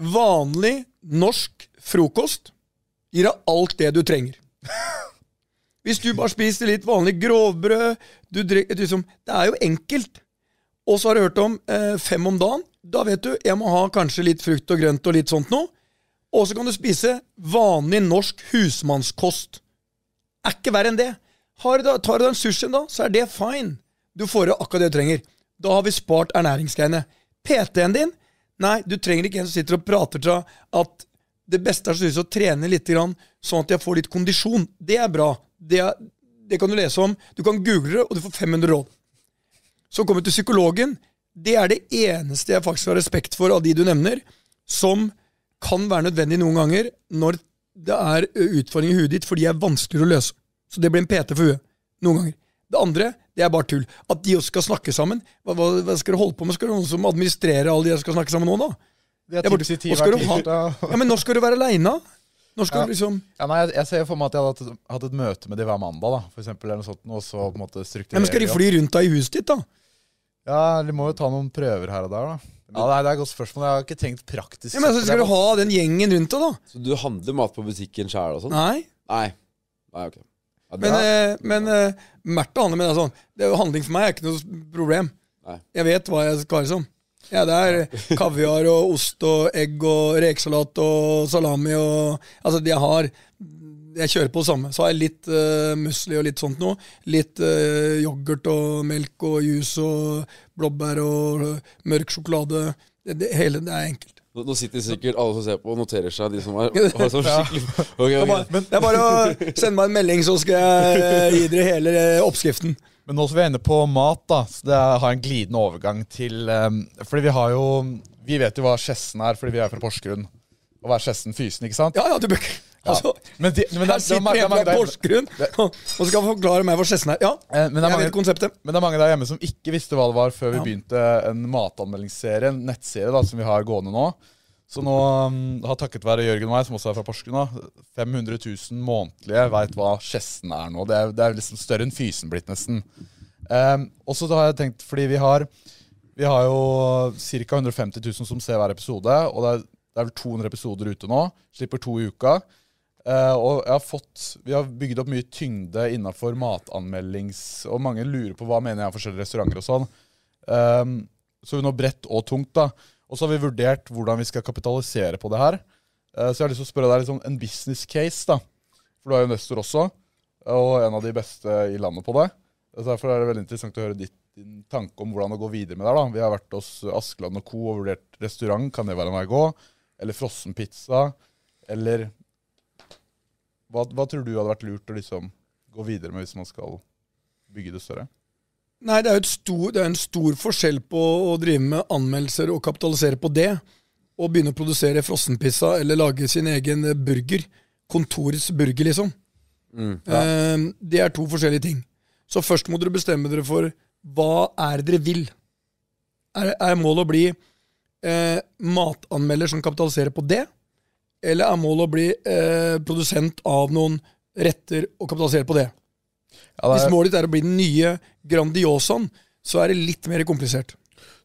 Vanlig norsk frokost gir deg alt det du trenger. Hvis du bare spiser litt vanlig grovbrød du drikker, liksom, Det er jo enkelt. Og så har du hørt om eh, fem om dagen. Da vet du jeg må ha kanskje litt frukt og grønt og litt sånt noe. Og så kan du spise vanlig norsk husmannskost. Er ikke verre enn det. Du da, tar du deg en sushi da, så er det fine. Du får i akkurat det du trenger. Da har vi spart ernæringsgreiene. PT-en din Nei, du trenger ikke en som sitter og prater til deg at det beste er å trene litt, sånn at jeg får litt kondisjon. Det er bra. Det, det kan du lese om. Du kan google det, og du får 500 råd. Så kommer vi til psykologen. Det er det eneste jeg faktisk har respekt for av de du nevner, som kan være nødvendig noen ganger når det er utfordringer i huet ditt, for de er vanskeligere å løse. Så det blir en PT for huet. Noen ganger. Det andre det er bare tull. At de også skal snakke sammen. Hva, hva, skal du holde på med? Skal du noen som administrerer alle de som skal snakke sammen nå, da? Det er Jeg tips i ti hver tirsdag. Ja, Men når skal du være aleine? Når skal Ja. du liksom Ja, nei, jeg, jeg ser for meg at jeg hadde hatt, hatt et møte med de hver mandag, da, for eksempel, eller noe sånt, og så på en måte ja, strukturere men Skal de fly rundt deg i huset ditt, da? Ja, de må jo ta noen prøver her og der, da. Ja, nei, Det er et godt spørsmål. Jeg har ikke tenkt praktisk. Ja, men så Skal du ha den gjengen rundt deg, da? Så du handler mat på butikken sjæl og sånn? Nei. Nei. Nei, ok. Ja, Men, eh, men eh, Märtha handler med deg sånn. Det er jo Handling for meg er ikke noe problem. Nei. Jeg vet hva jeg skal ha liksom. Ja, det er kaviar og ost og egg og rekesalat og salami og Altså, jeg har Jeg kjører på det samme. Så har jeg litt uh, musli og litt sånt noe. Litt uh, yoghurt og melk og juice og blåbær og uh, mørk sjokolade. Det, det, hele det er enkelt. nå, sitter sikkert alle som ser på og noterer seg, de som er, har sånn skikkelig Okay, Det er, bare, det er bare å sende meg en melding, så skal jeg eh, gi dere hele eh, oppskriften. Men nå som vi er inne på mat, da, så det har en glidende overgang til um, Fordi vi har jo Vi vet jo hva Skjessen er, fordi vi er fra Porsgrunn. Og hva er Skjessen Fysen, ikke sant? Ja, ja, du bør ikke Altså, Men, de, men det, her er- er sitter mange- er fra Porsgrunn og skal forklare meg hva Skjessen er. Ja, Eh, men det er jeg vet konseptet. Men det er mange der hjemme som ikke visste hva det var før vi Ja. begynte en matanmeldingsserie, en nettserie da, som vi har gående nå. Så nå um, har takket være Jørgen og meg, som også er fra Porsgrunn, 500 000 månedlige veit hva Skjessen er nå. Det er, det er liksom større enn Fysen blitt, nesten. Um, og så har jeg tenkt, fordi vi har Vi har jo ca. 150 000 som ser hver episode, og det er, det er vel 200 episoder ute nå. Slipper to i uka. Uh, og har fått, Vi har bygd opp mye tyngde innafor matanmeldings... Og mange lurer på hva mener jeg om forskjellige restauranter og sånn. Um, så nå bredt og tungt. da. Og så har vi vurdert hvordan vi skal kapitalisere på det her. Eh, så jeg har lyst til å spørre deg liksom, en business case. da. For du er jo investor også, og en av de beste i landet på det. Så Derfor er det veldig interessant å høre ditt, din tanke om hvordan å gå videre med det. da. Vi har vært hos Askeland og Co. og vurdert restaurant. Kan det være en vei å gå? Eller frossenpizza? Eller hva, hva tror du hadde vært lurt å liksom gå videre med hvis man skal bygge det større? Nei, det er stor, det er en stor forskjell på å drive med anmeldelser og kapitalisere på det, og begynne å produsere frossenpizza eller lage sin egen burger. Kontorets burger, liksom. Mm. Eh, det er to forskjellige ting. Så først må dere bestemme dere for hva er dere vil. Er, er målet å bli eh, matanmelder som kapitaliserer på det? Eller er målet å bli eh, produsent av noen retter og kapitalisere på det? Ja, er... Hvis målet ditt er å bli den nye Grandiosaen, så er det litt mer komplisert.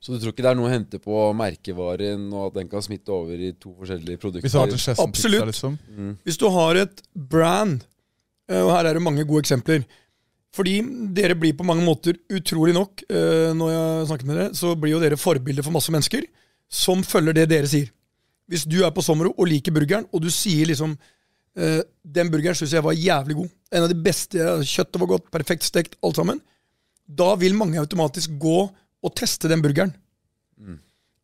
Så du tror ikke det er noe å hente på merkevaren, og at den kan smitte over i to forskjellige produkter? hvis du har Skjessen-pizza, Absolutt. liksom. Hvis du har et brand, eh, og her er det mange gode eksempler Fordi dere blir på mange måter, utrolig nok, eh, når jeg snakker med dere, så blir jo dere forbilder for masse mennesker som følger det dere sier. Hvis du er på Sommero og liker burgeren, og du sier liksom Eh, den burgeren syns jeg var jævlig god. En av de beste. Kjøttet var godt, perfekt stekt, alt sammen. Da vil mange automatisk gå og teste den burgeren.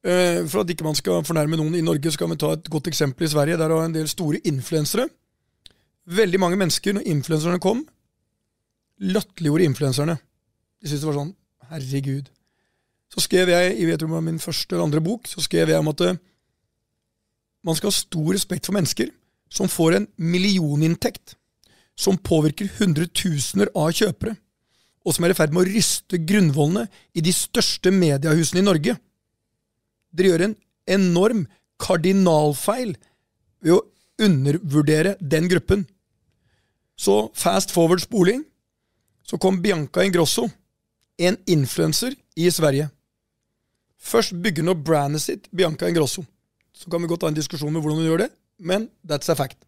Eh, for at ikke man skal fornærme noen i Norge, skal vi ta et godt eksempel i Sverige. Der har en del store influensere. Veldig mange mennesker, når influenserne kom, latterliggjorde influenserne. De syntes det var sånn Herregud. Så skrev jeg i jeg tror det var min første eller andre bok så skrev jeg om at eh, man skal ha stor respekt for mennesker som får en millioninntekt, som påvirker hundretusener av kjøpere, og som er i ferd med å ryste grunnvollene i de største mediehusene i Norge. Dere gjør en enorm kardinalfeil ved å undervurdere den gruppen. Så fast forward spoling, så kom Bianca Ingrosso, en influenser i Sverige. Først bygger hun opp brandet sitt, Bianca Ingrosso. Så kan vi godt ha en diskusjon med hvordan hun gjør det, men that's a fact.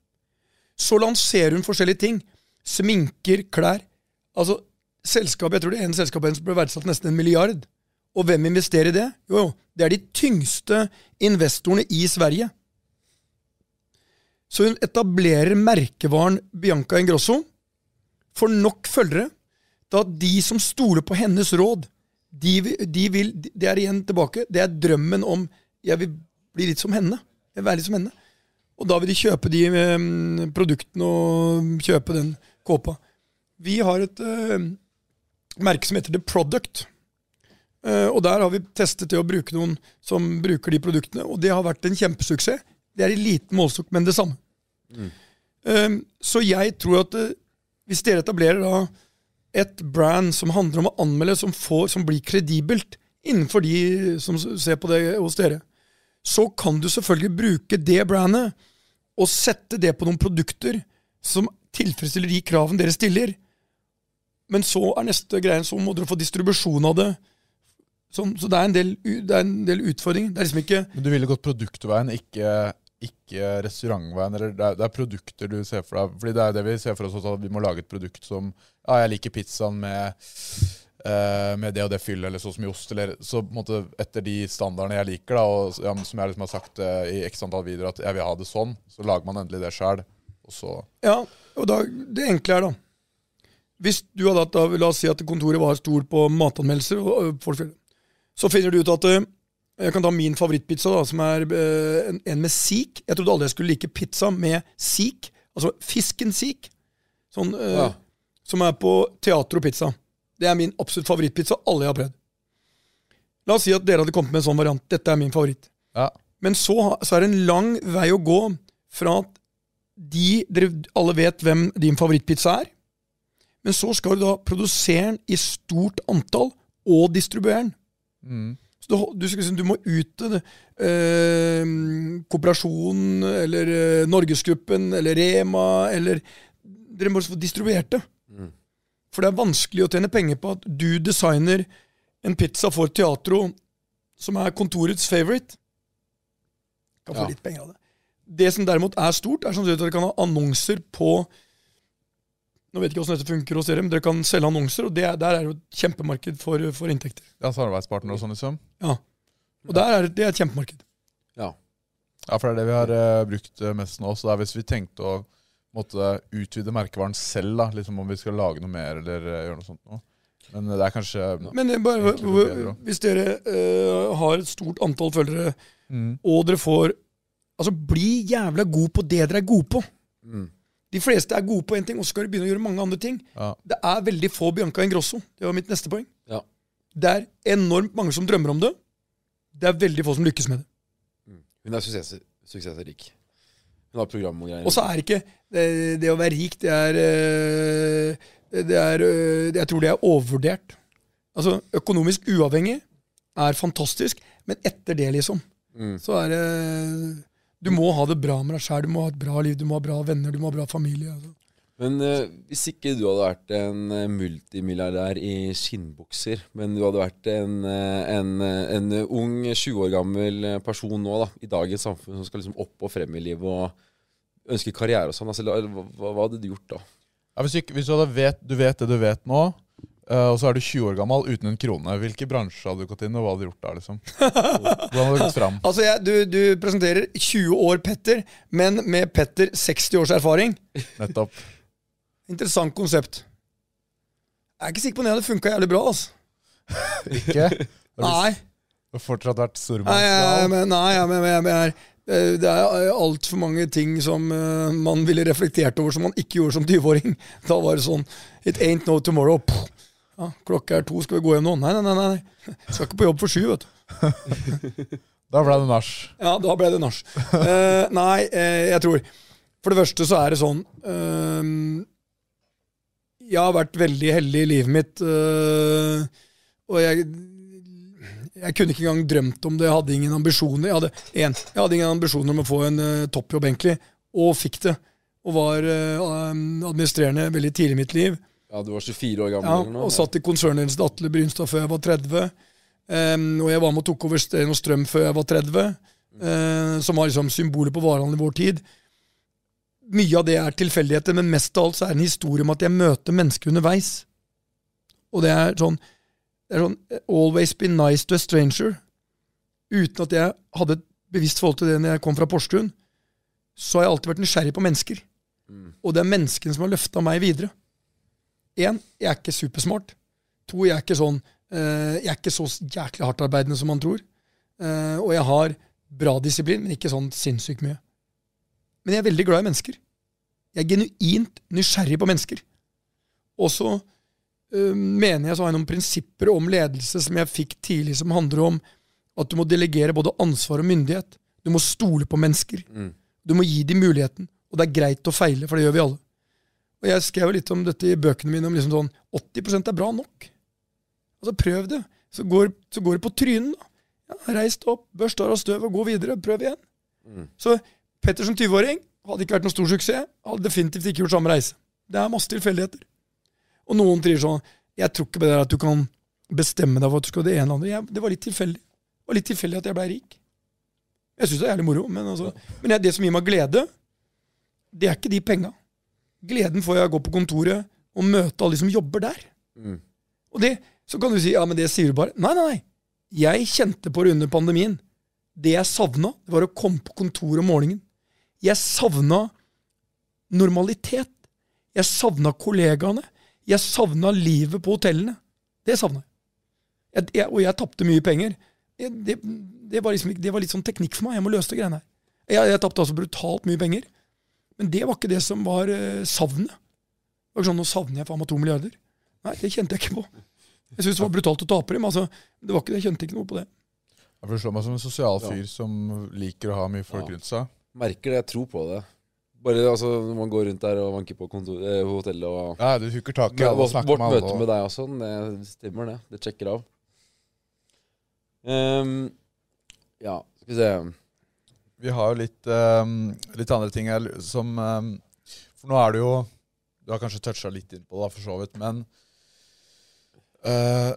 Så lanserer hun forskjellige ting. Sminker, klær. Altså, selskapet, Jeg tror det ene selskapet hennes ble verdsatt nesten en milliard. Og hvem investerer i det? Jo, jo, det er de tyngste investorene i Sverige. Så hun etablerer merkevaren Bianca Ingrosso, får nok følgere til at de som stoler på hennes råd, de, de vil Det er igjen tilbake. Det er drømmen om Jeg vil bli litt som henne. Jeg vil være litt som henne. Og da vil de kjøpe de um, produktene og kjøpe den kåpa. Vi har et uh, merke som heter The Product. Uh, og der har vi testet det å bruke noen som bruker de produktene, og det har vært en kjempesuksess. Det er i liten målestokk, men det samme. Eh, så jeg tror at uh, hvis dere etablerer da et brand som handler om å anmelde, som, får, som blir kredibelt innenfor de som ser på det hos dere, så kan du selvfølgelig bruke det brandet og sette det på noen produkter som tilfredsstiller de kravene dere stiller. Men så er neste greie, så må dere få distribusjon av det. Så, så det, er en del, det del utfordringer. Er liksom Men du ville gått produktveien, ikke, ikke restaurantveien. Eller det, er, det er produkter du ser for deg. Fordi det er det vi ser for oss også, at vi må lage et produkt som Ja, jeg liker pizzaen med, eh, med det og det fyllet, eller sånn som i ost. Eller, så på en måte etter de standardene jeg liker, da, og ja, som jeg liksom har sagt eh, i x antall videoer, at jeg vil ha det sånn, så lager man endelig det sjøl. Og så Ja, og da, det enkle er da Hvis du hadde hatt, la oss si at kontoret var stort på matanmeldelser, og, og så finner du ut at eh, jeg kan ta min favorittpizza, da, som er uh, en, en med sik. Jeg trodde aldri jeg skulle like pizza med sik, altså fisken sik, sånn, uh, Ja. som er på teater og pizza. Det er min absolutt favorittpizza, alle jeg har prøvd. La oss si at dere hadde kommet med en sånn variant. Dette er min favoritt. Ja. Men så, så er det en lang vei å gå fra at de, dere alle vet hvem din favorittpizza er, men så skal du da produsere den i stort antall og distribuere den. mm. Så du, du, skal liksom- du må ut til eh, Kooperasjonen eller eh, Norgesgruppen eller Rema eller Dere må få distribuert det. For det er vanskelig å tjene penger på at du designer en pizza for Teatro som er kontorets favorite. Kan få Ja. litt penger av det. Det som derimot er stort, er sannsynligvis at dere kan ha annonser på Nå vet jeg ikke hvordan dette funker hos dere, men dere kan selge annonser, og det, er- der er jo et kjempemarked for, for inntekter. ja, samarbeidspartner og sånn, liksom. Ja. Og der er det, det er et kjempemarked. Ja. Ja, for det er det vi har uh, brukt eh, mest nå. Så det er hvis vi tenkte å måtte utvide merkevaren selv, da, liksom om vi skal lage noe mer eller eh, gjøre noe sånt noe. Men eh, det er kanskje Men det er bare, bedre hvis dere uh, har et stort antall følgere, mm. og dere får Altså, bli jævla god på det dere er gode på. Mm. De fleste er gode på én ting, og så skal de begynne å gjøre mange andre ting. Ja. Det er veldig få Bianca Ingrosso. Det var mitt neste poeng. Ja. Det er enormt mange som drømmer om det. Det er veldig få som lykkes med det. Hun er suksess, suksessrik. Hun har program og greier. Og så er ikke det, det å være rik, det er, eh, det er eh, Jeg tror det er overvurdert. Altså, økonomisk uavhengig er fantastisk, men etter det, liksom, Mm. så er det Du må ha det bra med deg sjæl, du må ha et bra liv, du må ha bra venner, du må ha bra familie. Altså. Men uh, hvis ikke du hadde vært en eh, multimilliardær i skinnbukser, men du hadde vært en, eh, en, en ung 20 år gammel person nå da, i dagens samfunn som skal liksom opp og frem i livet og ønsker karriere og sånn, altså, hva, hva hadde du gjort da? Ja, hvis, ikke, hvis du, hadde vet, du vet det du vet nå, uh, og så er du 20 år gammel uten en krone. Hvilke bransjer hadde du gått inn, og hva hadde du gjort da? liksom? Hvordan hadde du gått fram? Altså, jeg, du, du presenterer 20 år Petter, men med Petter 60 års erfaring. Nettopp. Interessant konsept. Jeg er ikke sikker på om det hadde funka jævlig bra. altså. Ikke? Nei. Du har fortsatt vært stormannsgal. Nei, nei, jeg, men, jeg, jeg, eh, det er altfor mange ting som uh, man ville reflektert over som man ikke gjorde som 20-åring. Da var det sånn It ain't no tomorrow. Ja, klokka er to, skal vi gå hjem nå? Nei, nei, nei. nei. Skal ikke på jobb for sju, vet du. Da ble det nach. Ja, da ble det nach. Uh, nei, uh, jeg tror For det første så er det sånn eh, Jeg har vært veldig heldig i livet mitt, eh, og jeg jeg kunne ikke engang drømt om det. Jeg hadde ingen ambisjoner. Jeg hadde, en, jeg hadde ingen ambisjoner om å få en uh, toppjobb, egentlig, og fikk det. Og var uh, administrerende veldig tidlig i mitt liv. Ja, du var 24 år gammel Ja, og satt i konsernledelsen til Atle Brynstad før jeg var 30. Um, og jeg var med og tok over Steen og Strøm før jeg var 30, uh, som var liksom symbolet på varehandelen i vår tid. Mye av det er tilfeldigheter, men mest av alt så er det en historie om at jeg møter mennesker underveis. Og det er sånn det er sånn Always be nice to a stranger. Uten at jeg hadde et bevisst forhold til det når jeg kom fra Porsgrunn, så har jeg alltid vært nysgjerrig på mennesker. Og det er menneskene som har løfta meg videre. Én, jeg er ikke supersmart. To, jeg er ikke sånn eh, Jeg er ikke så jæklig hardtarbeidende som man tror. Uh, og jeg har bra disiplin, men ikke sånn sinnssykt mye. Men jeg er veldig glad i mennesker. Jeg er genuint nysgjerrig på mennesker. Og så øh, mener jeg så har jeg noen prinsipper om ledelse som jeg fikk tidlig, som handler om at du må delegere både ansvar og myndighet. Du må stole på mennesker. Du må gi dem muligheten. Og det er greit å feile, for det gjør vi alle. Og jeg skrev litt om dette i bøkene mine, om liksom sånn 80% er bra nok. Altså, prøv det. Så går, så går det på trynet, da. Ja, reis deg opp, børst av støv og gå videre. Prøv igjen. Så Petter som 20-åring hadde ikke vært noen stor suksess. Hadde definitivt ikke gjort samme reise. Det er masse tilfeldigheter. Og noen trier sånn Jeg tror ikke på det at du kan bestemme deg for at du skal det ene eller andre. Jeg, det var litt tilfeldig. Det var litt tilfeldig at jeg blei rik. Jeg syns det er jævlig moro, men, altså, men jeg, det som gir meg glede, det er ikke de penga. Gleden får jeg av å gå på kontoret og møte alle de som jobber der. Mm. Og det, Så kan du si ja, men det sier du bare. Nei, nei, nei. Jeg kjente på det under pandemien. Det jeg savna, var å komme på kontoret om morgenen. Jeg savna normalitet. Jeg savna kollegaene. Jeg savna livet på hotellene. Det savna jeg. jeg, og jeg tapte mye penger. Jeg, det, det, var liksom, det var litt sånn teknikk for meg. Jeg må løse det greiene her. Jeg, jeg tapte altså brutalt mye penger. Men det var ikke det som var uh, savnet. Det var ikke sånn, Nå savner jeg faen meg to milliarder. Nei, det kjente jeg ikke på. Jeg syntes det var brutalt å tape dem. Altså, det var ikke det, Jeg kjente ikke noe på det. Jeg forstår meg som en sosial Ja. fyr som liker å ha mye folk Ja. rundt seg. Merker det, jeg tror på det. Bare altså, når man går rundt der og vanker på kontor, eh, hotellet og Ja, du hooker tak i alle og vårt snakker med alle. møte og- med deg og sånn, det stemmer det. Det sjekker av. Ehm, ja, skal vi se. Vi har jo litt, ehm, litt andre ting her som ehm, For nå er det jo Du har kanskje toucha litt inn på det, da, for så vidt, men eh,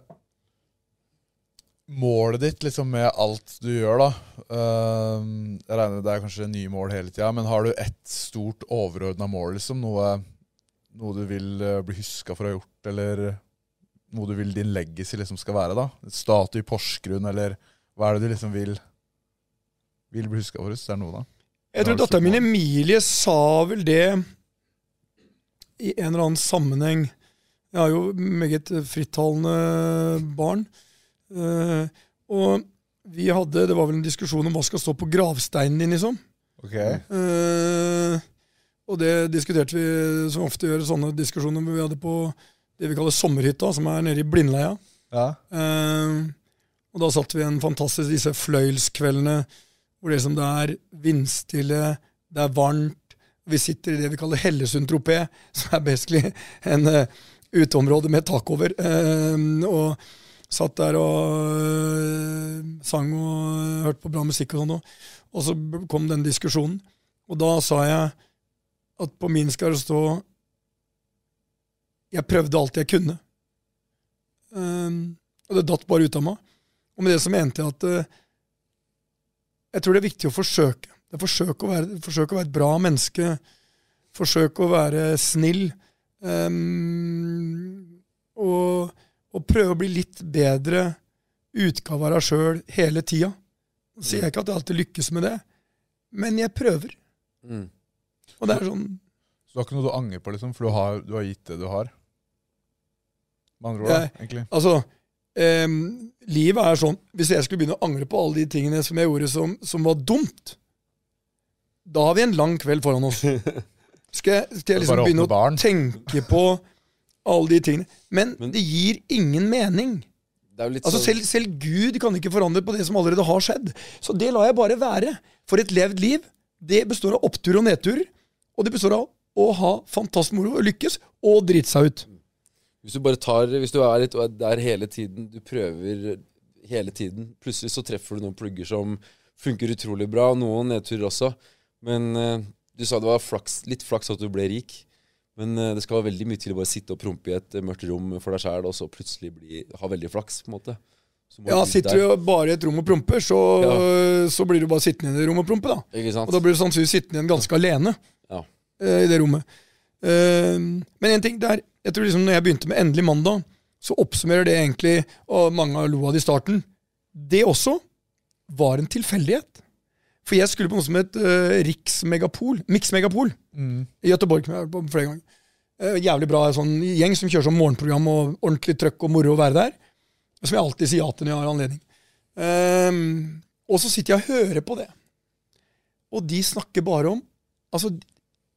Målet ditt liksom med alt du gjør, da ehm, Jeg regner det er kanskje nye mål hele tida, men har du ett stort overordna mål, liksom? Noe, noe du vil eh, bli huska for å ha gjort, eller noe du vil din legacy liksom skal være? da? Statue i Porsgrunn, eller hva er det du liksom vil vil bli huska for oss? Det er noe, da. Jeg tror datteren min. Emilie sa vel det i en eller annen sammenheng. Jeg har jo meget frittalende barn. Eh, og vi hadde Det var vel en diskusjon om hva skal stå på gravsteinen din, liksom. Ok. Eh, og det diskuterte vi som ofte gjør sånne diskusjoner vi hadde på det vi kaller sommerhytta, som er nede i Blindleia. Ja. Eh, og da satt vi en fantastisk disse fløyelskveldene hvor det, det er vindstille, det er varmt. Vi sitter i det vi kaller Hellesund tropé, som er basically en uh, uteområde med tak over. Uh, og satt der og eh, sang og hørte på bra musikk og sånn. Og så kom den diskusjonen. Og da sa jeg at på min skal det stå Jeg prøvde alt jeg kunne. Um, og det datt bare ut av meg. Og med det så mente jeg at uh, jeg tror det er viktig å forsøke. Det er forsøke å være, forsøke å være et bra menneske. Forsøke å være snill. Um, og, og prøve å bli litt bedre utgave av deg sjøl hele tida. Så sier jeg ikke at jeg alltid lykkes med det, men jeg prøver. Mm. Og det er sånn Så du har ikke noe du angrer på, liksom, for du har, du har gitt det du har? Med andre ord, Jeg- egentlig. Altså, em, livet er sånn Hvis jeg skulle begynne å angre på alle de tingene som jeg gjorde som, som var dumt, da har vi en lang kveld foran oss. Skal jeg, skal jeg liksom begynne å barn? tenke på alle de tingene? Men, Men- det gir ingen mening. Altså selv, selv Gud kan ikke forandre på det som allerede har skjedd. Så det lar jeg bare være. For et levd liv, det består av opptur og nedtur. Og det består av å ha fantastisk moro og lykkes, og drite seg ut. Hvis du bare tar Hvis du er litt er der hele tiden, du prøver hele tiden, plutselig så treffer du noen plugger som funker utrolig bra, noen nedturer også. Men eh, du sa det var flaks, litt flaks at du ble rik. Men eh, det skal veldig mye til å bare sitte og prompe i et eh, mørkt rom for deg sjæl, og så plutselig bli, ha veldig flaks, på en måte. Ja, Sitter du bare i et rom og promper, så, så blir du bare sittende i det rommet og prompe. da. Ikke sant? Og da blir du sannsynligvis sittende igjen ganske alene Ja. uh, i det rommet. Uh, men en ting der, jeg tror liksom når jeg begynte med Endelig mandag, så oppsummerer det egentlig, og mange lo av det i starten, det også var en tilfeldighet. For jeg skulle på noe som het uh, Riksmegapol, Miksmegapol. Mm. i Göteborg. som jeg har vært på flere ganger. Uh, jævlig bra sånn gjeng som kjører sånn morgenprogram og ordentlig trøkk og moro å være der. Som jeg alltid sier ja til når jeg har anledning. Um, og så sitter jeg og hører på det. Og de snakker bare om Altså,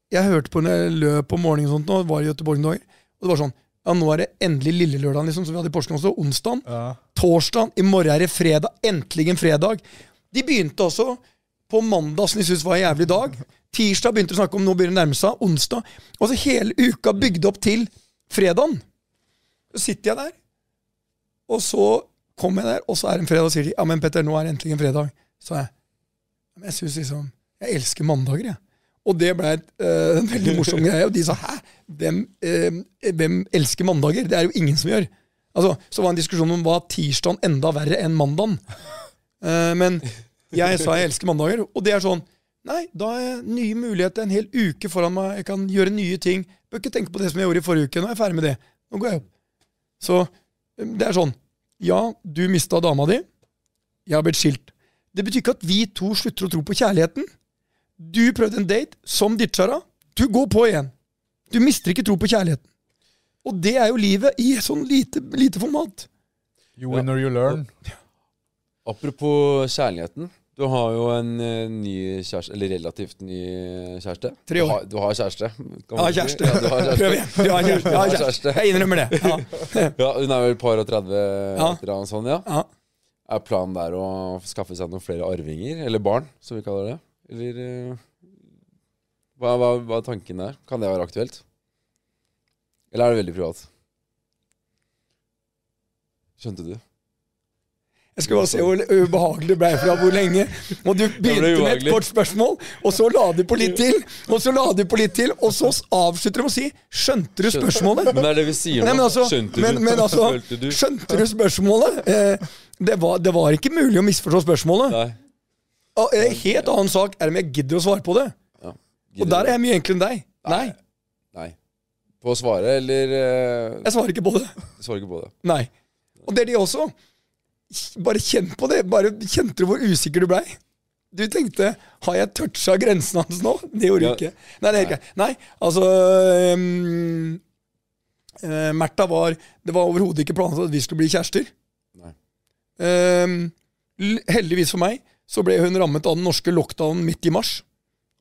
jeg hørte på når jeg løp om morgenen og sånt, nå, var i Göteborg noen dager, og det var sånn Ja, nå er det endelig lille lørdag, liksom, som vi hadde i Porsgrunn også. Onsdag. Ja. Torsdag. I morgen er det fredag. Endelig en fredag. De begynte også på mandag, som de syntes var en jævlig dag. Tirsdag begynte de å snakke om nå begynner det å nærme seg. Onsdag. Og så hele uka bygde opp til fredagen. Så sitter jeg der, og så kommer jeg der, og så er det en fredag, og sier de ja, men Petter, nå er det endelig en fredag. Så jeg men jeg synes liksom Jeg elsker mandager, jeg. Og det ble eh, en veldig morsom greie. Og de sa hæ? Hvem, øh, hvem elsker mandager? Det er jo ingen som gjør. Altså, Så var det en diskusjon om var tirsdagen enda verre enn mandagen. Uh, men jeg sa jeg elsker mandager, og det er sånn Nei, da har jeg nye muligheter, en hel uke foran meg. Jeg kan gjøre nye ting. Bør ikke tenke på det som jeg gjorde i forrige uke. Nå er jeg ferdig med det. Nå går jeg opp. Så eh, det er sånn Ja, du mista dama di. Jeg har blitt skilt. Det betyr ikke at vi to slutter å tro på kjærligheten. Du prøvde en date som ditchara. Du går på igjen. Du mister ikke tro på kjærligheten. Og det er jo livet i sånn lite, lite format. You win or you learn. Apropos kjærligheten. Du har jo en eh, ny kjæreste, eller relativt ny kjæreste. Tre år. Du har, du har kjæreste. si. kjæreste. Ja, du har kjæreste. Prøv igjen. Du har kjæreste. Har kjæreste. Jeg innrømmer det. Ja. Ja, hun er vel par og 30, et eller annet sånt, ja. Ja. Er planen der å skaffe seg noen flere arvinger? Eller barn, som vi kaller det? Eller eh, hva, hva, hva er tanken der? Kan det være aktuelt? Eller er det veldig privat? Skjønte du? Jeg skulle bare se hvor ubehagelig det ble fra hvor lenge. Og du begynte med et kort spørsmål, og så la du på litt til, og så la du på litt til, og så avslutter du med å si 'Skjønte du spørsmålet?' Men det er det vi sier nå. Altså, Skjønte men, men altså? Skjønte du spørsmålet? Eh, det, var, det var ikke mulig å misforstå spørsmålet. Nei. Og en helt annen sak er om jeg gidder å svare på det. Ja. Og der er jeg mye enklere enn deg. Nei, Nei. På å svare, eller eh, jeg svarer ikke på det. Jeg svarer ikke på det. Nei. Og det er de også. Bare kjenn på det. Bare Kjente du hvor usikker du blei? Du tenkte Har jeg toucha grensen hans nå? Det gjorde Ja. ikke. Nei, det er ikke. Nei, altså um, uh, Märtha var Det var overhodet ikke planlagt at vi skulle bli kjærester. Nei. Um, heldigvis for meg så ble hun rammet av den norske lockdownen midt i mars.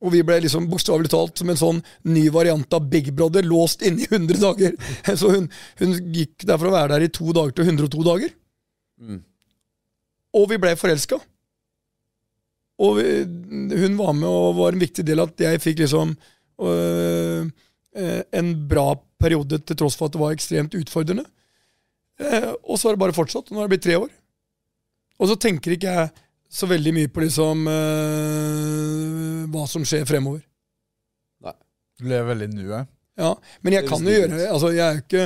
Og vi ble liksom bokstavelig talt som en sånn ny variant av Big Brother, låst inne i 100 dager. Så hun, hun gikk der for å være der i to dager til 102 dager. Mm. Og vi ble forelska. Og vi, hun var med og var en viktig del av at jeg fikk liksom øh, øh, en bra periode til tross for at det var ekstremt utfordrende. Eh, og så har det bare fortsatt. Nå har det blitt tre år. Og så tenker ikke jeg så veldig mye på liksom øh, hva som skjer fremover. Nei. Du lever veldig nuet. Ja, men jeg kan jo gjøre altså jeg er ikke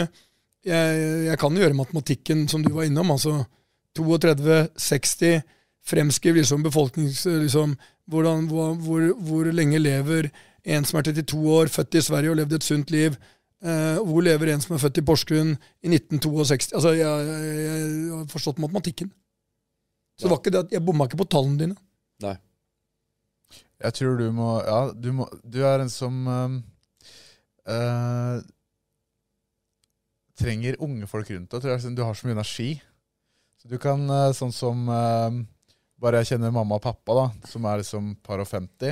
jeg, jeg kan jo gjøre matematikken som du var innom. altså 32, 60, fremskriv liksom befolknings... Liksom, hvordan, hvor, hvor, hvor lenge lever en som er 32 år, født i Sverige og levd et sunt liv, Eh, hvor lever en som er født i Porsgrunn i 1962? Altså, jeg, jeg, jeg har forstått matematikken. Så det var ikke det at jeg bomma ikke på tallene dine. Nei. Jeg tror du må Ja, du, må, du er en som um, eh, trenger unge folk rundt deg. tror jeg, Du har så mye energi. Så du kan, eh, sånn som eh, Bare jeg kjenner mamma og pappa, da, som er liksom par og 50.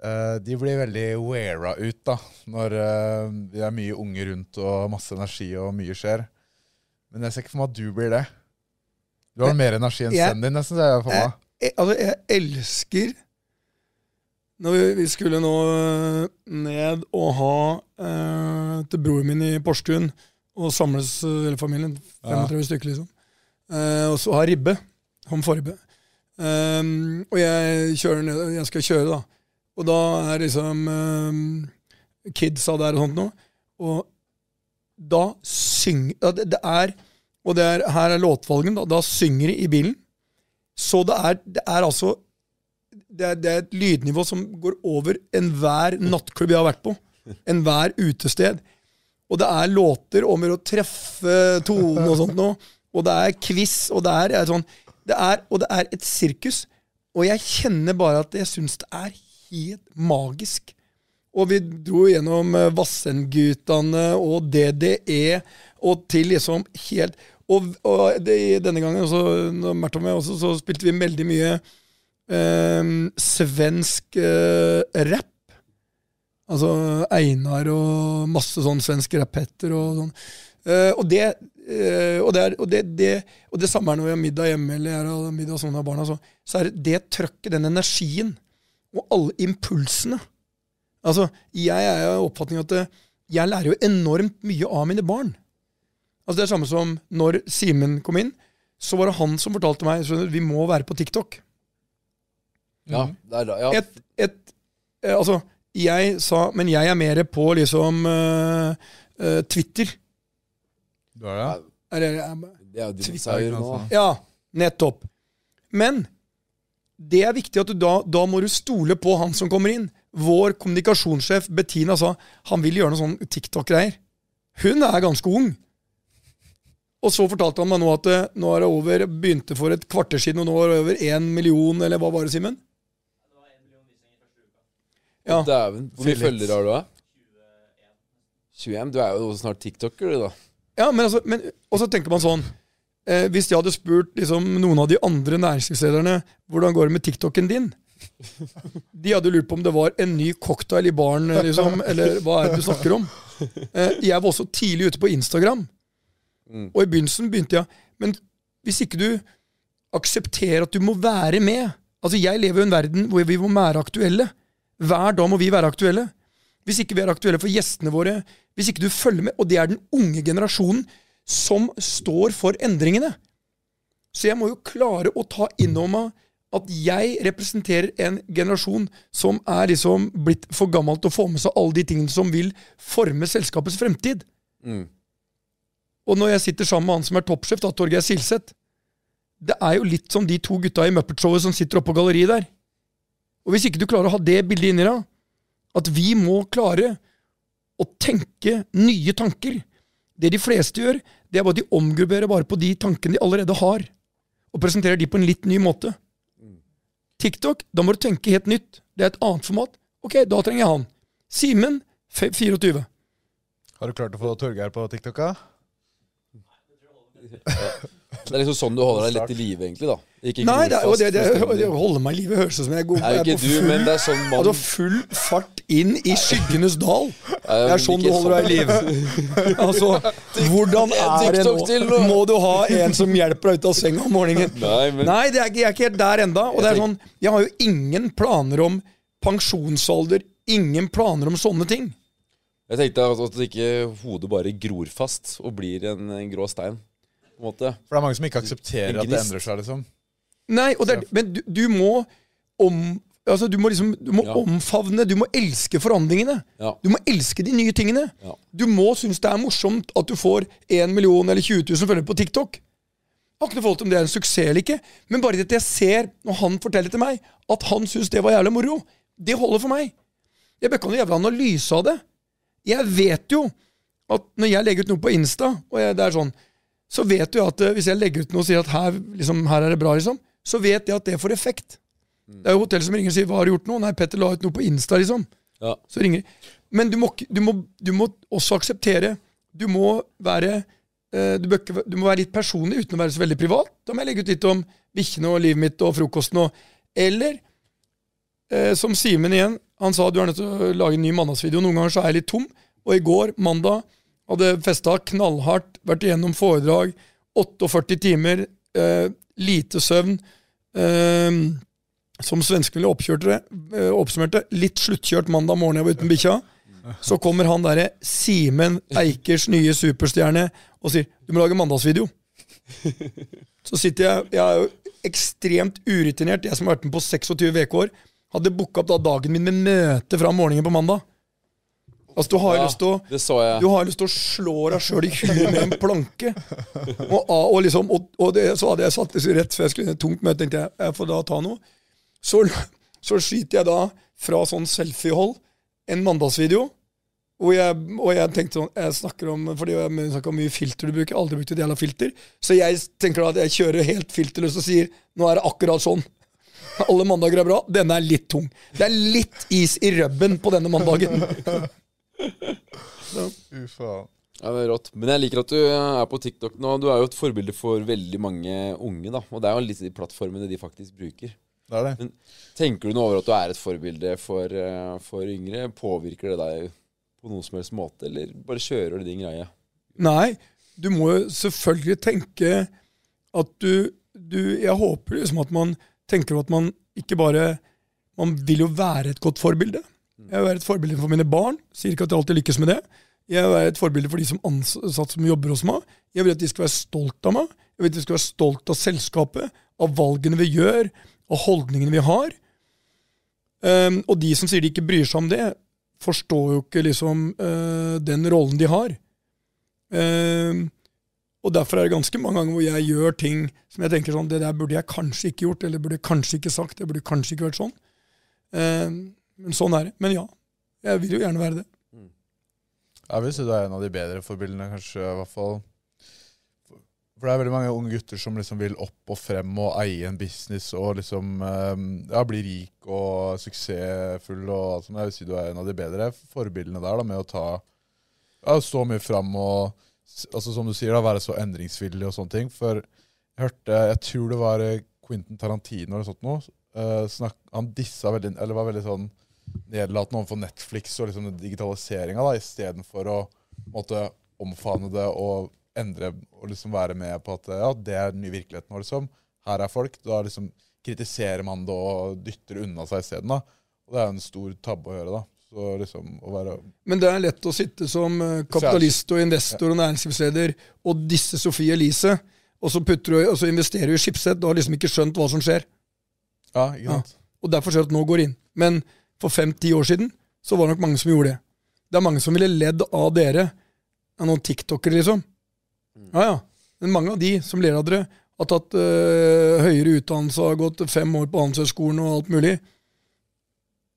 eh, de blir veldig weara ut da, når vi det er mye unge rundt og masse energi og mye skjer. Men jeg ser ikke for meg at du blir det. Du har mer energi enn sønnen din, nesten. ser jeg for meg. jeg, altså, jeg elsker Når vi, vi skulle nå ned og ha eh, til broren min i Porsgrunn og samles hele familien, 35 stykker liksom, og så har ribbe. Ham forribbe. Um, og jeg kjører jeg skal kjøre, da. Og da er liksom um, kidsa der og sånt noe. Og da synger det, det er Og det er, her er låtvalgen. Da, da synger de i bilen. Så det er, det er altså det er, det er et lydnivå som går over enhver nattklubb jeg har vært på. Enhver utested. Og det er låter om å treffe tonen og sånt noe. Og det er quiz, og det er, sånn det er, Og det er et sirkus. Og jeg kjenner bare at jeg syns det er helt magisk. Og vi dro gjennom eh, Vassendgutane og DDE og til liksom helt Og, og det, denne gangen også, Mert og meg også, så spilte vi veldig mye eh, svensk eh, rap. Altså Einar og masse sånn svensk rappetter og sånn. Eh, og det eh, og, det, er, og, det, det, og det samme er når vi har middag hjemme eller jeg har middag sånn av barna. Så, så er det det trøkket, den energien, og alle impulsene. Altså, Jeg er av oppfatning at eh, jeg lærer jo enormt mye av mine barn. Altså Det er samme som når Simen kom inn, så var det han som fortalte meg så vi må være på TikTok. Ja, det er, da- ja. Et, et, eh, altså, jeg sa Men jeg er mer på liksom uh, uh, Twitter. Du har det? Er det, er, det er jo dinosaurer nå. altså. Ja, nettopp. Men det er viktig at du da, da må du stole på han som kommer inn. Vår kommunikasjonssjef Bettina sa han vil gjøre noe sånn TikTok-greier. Hun er ganske ung. Og så fortalte han meg nå at nå er det over, begynte for et kvarter siden, og nå er det over én million, eller hva var det, Simen? Ja. Dæven. Hvor mye følgere har du, da? 21? Du er jo snart tiktoker, du, da. Ja, men altså, men, og så tenker man sånn eh, Hvis jeg hadde spurt liksom, noen av de andre næringslivslederne hvordan går det med TikToken din, de hadde lurt på om det var en ny cocktail i baren, liksom, eller hva er det du snakker om? Eh, jeg var også tidlig ute på Instagram, Mm. og i begynnelsen begynte jeg Men hvis ikke du aksepterer at du må være med Altså, jeg lever i en verden hvor vi må være aktuelle. Hver dag må vi være aktuelle. Hvis ikke vi er aktuelle for gjestene våre, hvis ikke du følger med Og det er den unge generasjonen som står for endringene. Så jeg må jo klare å ta inn over meg at jeg representerer en generasjon som er liksom blitt for gammel til å få med seg alle de tingene som vil forme selskapets fremtid. Mm. Og når jeg sitter sammen med han som er toppsjef, da, Torgeir Silseth Det er jo litt som de to gutta i Muppet-showet som sitter oppe på galleriet der. Og hvis ikke du klarer å ha det bildet inni deg, at vi må klare å tenke nye tanker Det de fleste gjør, det er bare at de omgrupperer bare på de tankene de allerede har, og presenterer de på en litt ny måte. TikTok, da må du tenke helt nytt. Det er et annet format. Ok, da trenger jeg han. Simen, 24. Har du klart å få Torgeir på TikTok? da? Det er liksom sånn du holder deg litt i live, egentlig, da. Ikke Nei, det, er- det, det, det holder meg i live høres ut som jeg er god Nei, jeg ikke på du, full- men det er sånn man Altså full fart inn i skyggenes dal. Det er sånn du holder deg i live. Altså, hvordan er det nå? Må du ha en som hjelper deg ut av senga om morgenen? Nei, det er ikke, jeg er ikke helt der enda. Og det er sånn, jeg har jo ingen planer om pensjonsalder. Ingen planer om sånne ting. jeg tenkte at, at ikke hodet bare gror fast og blir en, en grå stein. På en måte. For det er mange som ikke aksepterer at det endrer seg. liksom Nei, og det er, men du, du må om... Altså, du må liksom du må Ja. omfavne, du må elske forandringene. Ja. Du må elske de nye tingene. Ja. Du må synes det er morsomt at du får 1 million eller 20 000 følgere på TikTok. Jeg har ikke noe forhold til om det er en suksess eller ikke, men bare det at jeg ser, når han forteller til meg, at han syns det var jævlig moro, det holder for meg. Jeg bør ikke ha noe jævla analyse av det. Jeg vet jo at når jeg legger ut noe på Insta, og jeg, det er sånn, så vet du at eh, hvis jeg legger ut noe og sier at her, liksom, her er det bra, liksom, så vet jeg at det får effekt. Det er jo hotell som ringer og sier 'hva har du gjort nå?' Nei, Petter la ut noe på Insta, liksom. Ja. Så ringer de. Men du må, du må, du må også akseptere Du må være eh, du, bøkker, du må være litt personlig uten å være så veldig privat. Da må jeg legge ut litt om bikkjene og livet mitt og frokosten og Eller eh, som Simen igjen, han sa du er nødt til å lage en ny mandagsvideo. Noen ganger så er jeg litt tom. Og i går, mandag, hadde festa knallhardt, vært igjennom foredrag, 48 timer, eh, lite søvn. Eh, som svenskene eh, oppsummerte, litt sluttkjørt mandag morgen jeg var uten bikkja. Så kommer han derre Simen Eikers nye superstjerne og sier du må lage mandagsvideo. Så sitter jeg Jeg er jo ekstremt urutinert, jeg som har vært med på 26 ukeår. Hadde booka opp da dagen min med møte fra morgenen på mandag. Altså, du har Ja, lyst til å slå deg sjøl i huet med en planke. Og, og, liksom, og, og det, så hadde jeg satt rett før jeg skulle i et tungt møte, tenkte jeg jeg får da ta noe. Så, så skyter jeg da fra sånn selfiehold en mandagsvideo. Og jeg, og jeg tenkte sånn Jeg snakker om Fordi jeg snakker om mye filter du bruker. Jeg har aldri brukt et jævla filter. Så jeg tenker da at jeg kjører helt filterløst og sier nå er det akkurat sånn. Alle mandager er bra. Denne er litt tung. Det er litt is i rubben på denne mandagen. Ufa. Ja, det er rått. Men jeg liker at du er på TikTok nå. Du er jo et forbilde for veldig mange unge, da. Og det er jo litt de plattformene de faktisk bruker. Det er det. Men tenker du noe over at du er et forbilde for, eh, for yngre? Påvirker det deg på noen som helst måte, eller bare kjører du din greie? Nei, du må jo selvfølgelig tenke at du, du Jeg håper liksom at man tenker at man ikke bare Man vil jo være et godt forbilde. Jeg vil være et forbilde for mine barn. Sier ikke at jeg alltid lykkes med det. Jeg vil være et forbilde for de som ansatte som jobber hos meg. Jeg vil at de skal være stolt av meg. Jeg vil at de skal være stolt av selskapet, av valgene vi gjør, av holdningene vi har. Um, og de som sier de ikke bryr seg om det, forstår jo ikke liksom uh, den rollen de har. Um, og derfor er det ganske mange ganger hvor jeg gjør ting som jeg tenker sånn Det der burde jeg kanskje ikke gjort, eller burde kanskje ikke sagt. Det burde kanskje ikke vært sånn. Um, men sånn er det. Men ja, jeg vil jo gjerne være det. Jeg vil si du er en av de bedre forbildene, kanskje. i hvert fall. For det er veldig mange unge gutter som liksom vil opp og frem og eie en business og liksom eh, ja, bli rik og suksessfull. og alt sånt. Jeg vil si du er en av de bedre forbildene der da, med å ta ja, stå mye fram og altså som du sier da, være så endringsvillig og sånne ting. For jeg hørte, jeg tror det var eh, Quentin Tarantino eller sånt noe, eh, snakk, han dissa veldig, eller var veldig sånn nedlatende overfor Netflix og liksom digitaliseringa, istedenfor å måtte omfavne det og endre og liksom være med på at ja, det er den nye virkeligheten vår, liksom. Her er folk. Da liksom kritiserer man det og dytter unna seg isteden. Og det er en stor tabbe å gjøre, da. Så liksom å være Men det er lett å sitte som eh, kapitalist og investor og næringslivsleder og disse Sofie Elise, og så, du, og så investerer du i Schibsted og har liksom ikke skjønt hva som skjer. Ja, ikke sant? Og derfor ser du at nå går inn. Men for fem-ti år siden så var det nok mange som gjorde det. Det er mange som ville ledd av dere, av noen tiktokere, liksom. Ja, ja. Men mange av de som ler av dere, har tatt øh, høyere utdannelse, har gått fem år på Handelshøyskolen og alt mulig.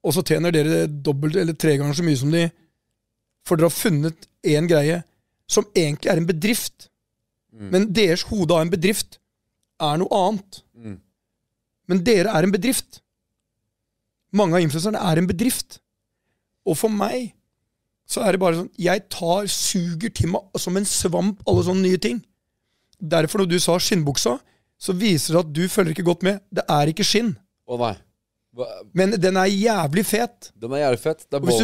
Og så tjener dere dobbelt eller tre ganger så mye som de, for dere har funnet én greie som egentlig er en bedrift. Men deres hode av en bedrift er noe annet. Mm. Men dere er en bedrift. Mange av influenserne er en bedrift. Og for meg så er det bare sånn Jeg tar, suger til meg som en svamp alle sånne nye ting. Derfor, når du sa skinnbuksa, så viser det at du følger ikke godt med. Det er ikke skinn. Å nei. Hva, Men den er jævlig fet. den er jævlig fet. Det er ballen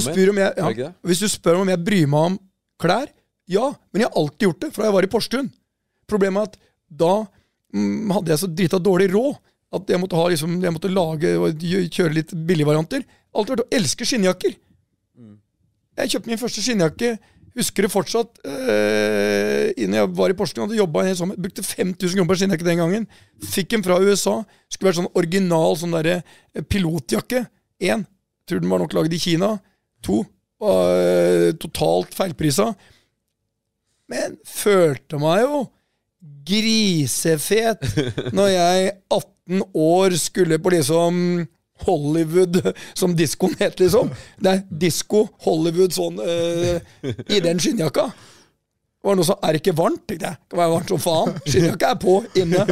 ikke ja, hvis du spør om jeg bryr meg om klær, ja. Men jeg har alltid gjort det, fra jeg var i Porsgrunn. Problemet er at da mm, hadde jeg så drita dårlig råd at jeg måtte, ha, liksom, jeg måtte lage og kjøre litt billigvarianter. Alltid vært å elske skinnjakker. Jeg kjøpte min første skinnjakke. Husker det fortsatt. Øh, innen jeg var i Porsgrunn hadde jobba en hel sommer. Brukte 5000 kroner på en skinnjakke den gangen. Fikk den fra USA. Skulle vært sånn original sånn derre eh, pilotjakke. Én. Tror den var nok laget i Kina. To. Øh, totalt feilprisa. Men følte meg jo grisefet når jeg 18 år skulle på liksom Hollywood, som diskoen het, liksom. Det er disko, Hollywood, sånn eh, i den skinnjakka. Det var noe som Er det ikke varmt? tenkte jeg. Det kan være varmt som faen. Skinnjakka er på inne.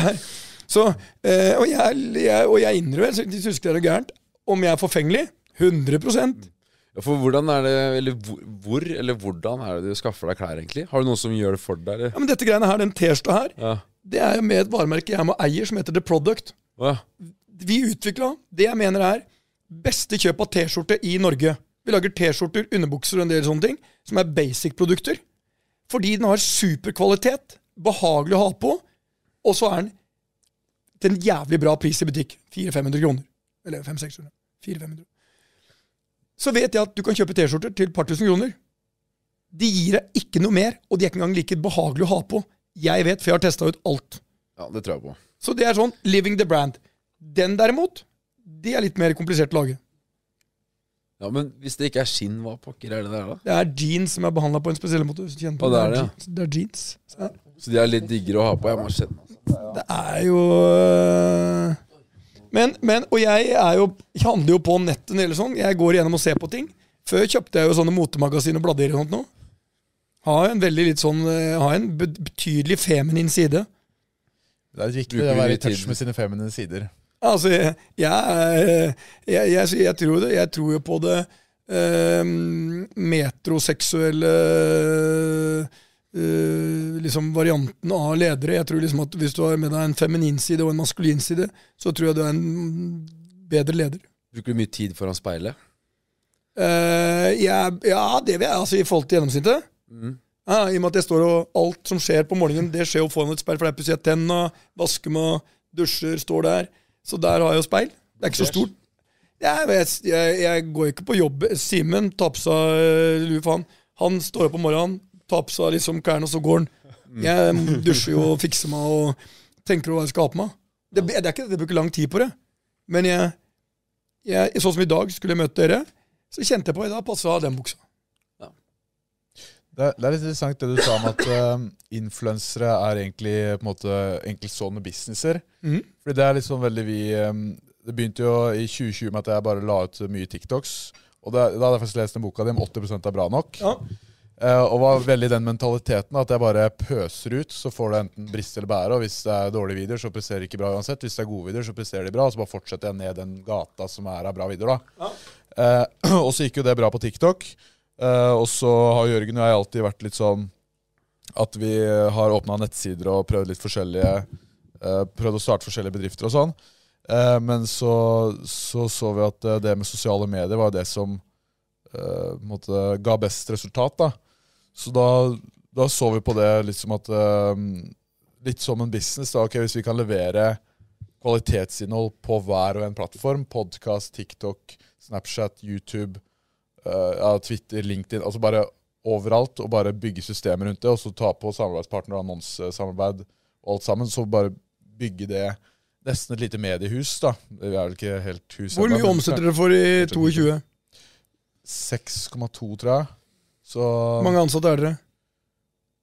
Er, så, eh, og, jeg, jeg, og jeg innrømmer, de husker det er gærent, om jeg er forfengelig 100% Ja, For hvordan er det Eller hvor, eller hvordan er det du skaffer deg klær, egentlig? Har du noen som gjør det for deg, eller? Ja, men Dette greiene her, den T-skjorta her, Ja. det er jo med et varemerke jeg må eier, som heter The Product. Ja. Vi utvikla det jeg mener er beste kjøp av T-skjorte i Norge. Vi lager T-skjorter, underbukser og en del sånne ting, som er basic-produkter. Fordi den har superkvalitet, behagelig å ha på, og så er den til en jævlig bra pris i butikk. 400-500 kroner. Eller 500-600. 400-500. Så vet jeg at du kan kjøpe T-skjorter til et par tusen kroner. De gir deg ikke noe mer, og de er ikke engang like behagelig å ha på. Jeg vet, for jeg har testa ut alt. ja, det tror jeg på. Så det er sånn living the brand. Den derimot, de er litt mer komplisert å lage. Ja, Men hvis det ikke er skinn, hva pokker er det der, da? Det er jeans som er behandla på en spesiell måte. hvis du kjenner på Å, det er det, jeans. det er jeans. Så Så de er litt diggere å ha på? Jeg må kjenne altså. Det er jo øh, men, men, Og jeg er jo, jeg handler jo på nettet eller sånn. Jeg går igjennom og ser på ting. Før kjøpte jeg jo sånne motemagasiner og blader og sånt noe. Har en veldig litt sånn øh, Har en betydelig feminin side. Det er viktig det å være i touch med sine feminine sider. Altså, jeg, jeg, er- jeg, jeg, jeg tror det. Jeg tror jo på det eh, metroseksuelle eh, liksom varianten av ledere. Jeg tror liksom at Hvis du har med deg en feminin side og en maskulin side, så tror jeg du er en bedre leder. Bruker du mye tid foran speilet? Eh, ja, det vil jeg. Altså i forhold til gjennomsnittet. Ja, I og med at jeg står og alt som skjer på morgenen, det skjer jo foran et speil. For det er pusser jeg tenna, vasker meg, dusjer, står der. Så der har jeg jo speil. Det er ikke så stort. Jeg, jeg, jeg går ikke på jobb. Simen seg eh, lue faen. Han står opp om morgenen, seg liksom klærne, og så går han. Jeg dusjer jo og fikser meg og tenker over hva jeg skal ha på meg. Det, det er ikke det, bruker lang tid på det. Men jeg, jeg, sånn som i dag, skulle jeg møte dere, så kjente jeg på i dag passa den buksa. Det er, det er litt interessant det du sa om at uh, influensere er egentlig på en måte enkeltstående businesser. Mm. Fordi det er litt sånn veldig vi um, Det begynte jo i 2020 med at jeg bare la ut mye TikToks. Og det, da hadde jeg faktisk lest den boka di om 80 er bra nok. Ja. Uh, og var veldig den mentaliteten at jeg bare pøser ut, så får det enten briste eller bære. Og hvis det er dårlige videoer, så presterer de ikke bra uansett. Hvis det er gode videoer, så presterer de bra. Og så bare fortsetter jeg ned den gata som er av bra videoer. da. Eh, og så gikk jo det bra på TikTok. Eh, og så har Jørgen og jeg alltid vært litt sånn at vi har åpna nettsider og prøvd litt forskjellige uh, Prøvd å starte forskjellige bedrifter og sånn. Uh, men så, så så vi at det med sosiale medier var det som måte ga best resultat. da. Så da, da så vi på det liksom at eh, Litt som en business. da, ok, Hvis vi kan levere kvalitetsinnhold på hver og en plattform, podkast, TikTok, Snapchat, YouTube, eh, ja, Twitter, LinkedIn altså bare overalt, og bare bygge systemer rundt det, og så ta på samarbeidspartner, annonsesamarbeid og alt sammen, så bare bygge det nesten et lite mediehus, da. Det er vel ikke helt hus Hvor mye omsetter dere for i 22? 6,2, tror jeg. Så Hvor mange ansatte er dere?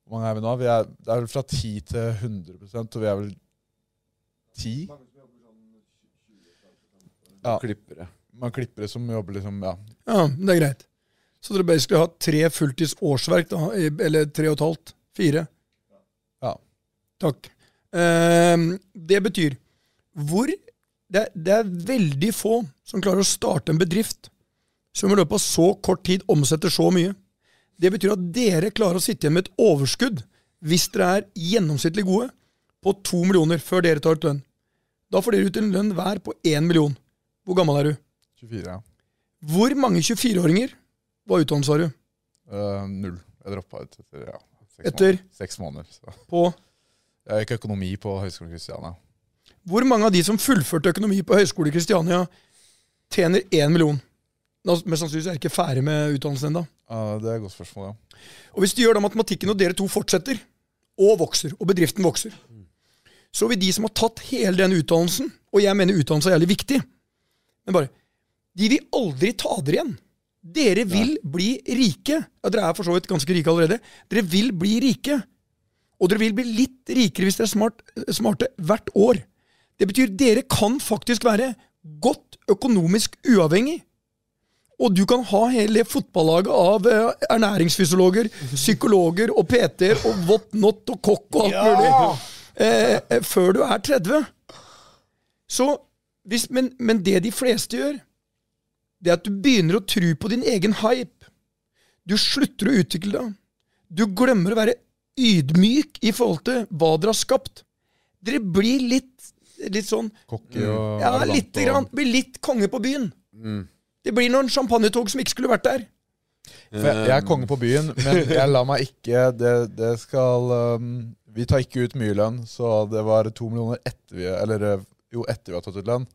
hvor mange er vi nå? Vi er, det er vel fra 10 til 100 og vi er vel 10? Ja. Klippere. Man klippere som jobber liksom, ja. Ja, det er greit. Så dere basically har tre fulltids årsverk, da, eller tre og et halvt? Fire? Ja. Takk. Ehm, det betyr hvor det er, det er veldig få som klarer å starte en bedrift som i løpet av så kort tid omsetter så mye. Det betyr at dere klarer å sitte igjen med et overskudd, hvis dere er gjennomsnittlig gode, på to millioner før dere tar ut lønn. Da får dere ut en lønn hver på én million. Hvor gammel er du? 24, ja. Hvor mange 24-åringer var utdannelse har du? Eh, null. Jeg droppa ut etter ja, seks Etter? måneder. Seks måneder. Så. På Jeg gikk økonomi på Høgskolen Kristiania. Hvor mange av de som fullførte økonomi på Høgskolen Kristiania, tjener én million? Mest sannsynlig er de ikke ferdig med utdannelsen ennå. Uh, det er et godt spørsmål, ja. Og hvis du gjør da matematikken, og dere to fortsetter, og vokser, og bedriften vokser, så vil de som har tatt hele den utdannelsen, og jeg mener utdannelse er jævlig viktig, men bare De vil aldri ta dere igjen. Dere vil bli rike. Ja, Dere er for så vidt ganske rike allerede. Dere vil bli rike. Og dere vil bli litt rikere hvis dere er smart, smarte hvert år. Det betyr dere kan faktisk være godt økonomisk uavhengig. Og du kan ha hele fotballaget av eh, ernæringsfysiologer, psykologer og PT-er og whatnot og kokk og alt mulig eh, eh, før du er 30. Så, hvis, men, men det de fleste gjør, det er at du begynner å tro på din egen hype. Du slutter å utvikle deg. Du glemmer å være ydmyk i forhold til hva dere har skapt. Dere blir litt, litt sånn Cocky og Ja, arrogant lite og- grann. Blir litt konge på byen. Det blir noen champagnetog som ikke skulle vært der. For jeg, jeg er konge på byen, men jeg lar meg ikke Det, det skal um, Vi tar ikke ut mye lønn, så det var to millioner etter vi Eller eh, jo, etter vi har tatt ut lønn.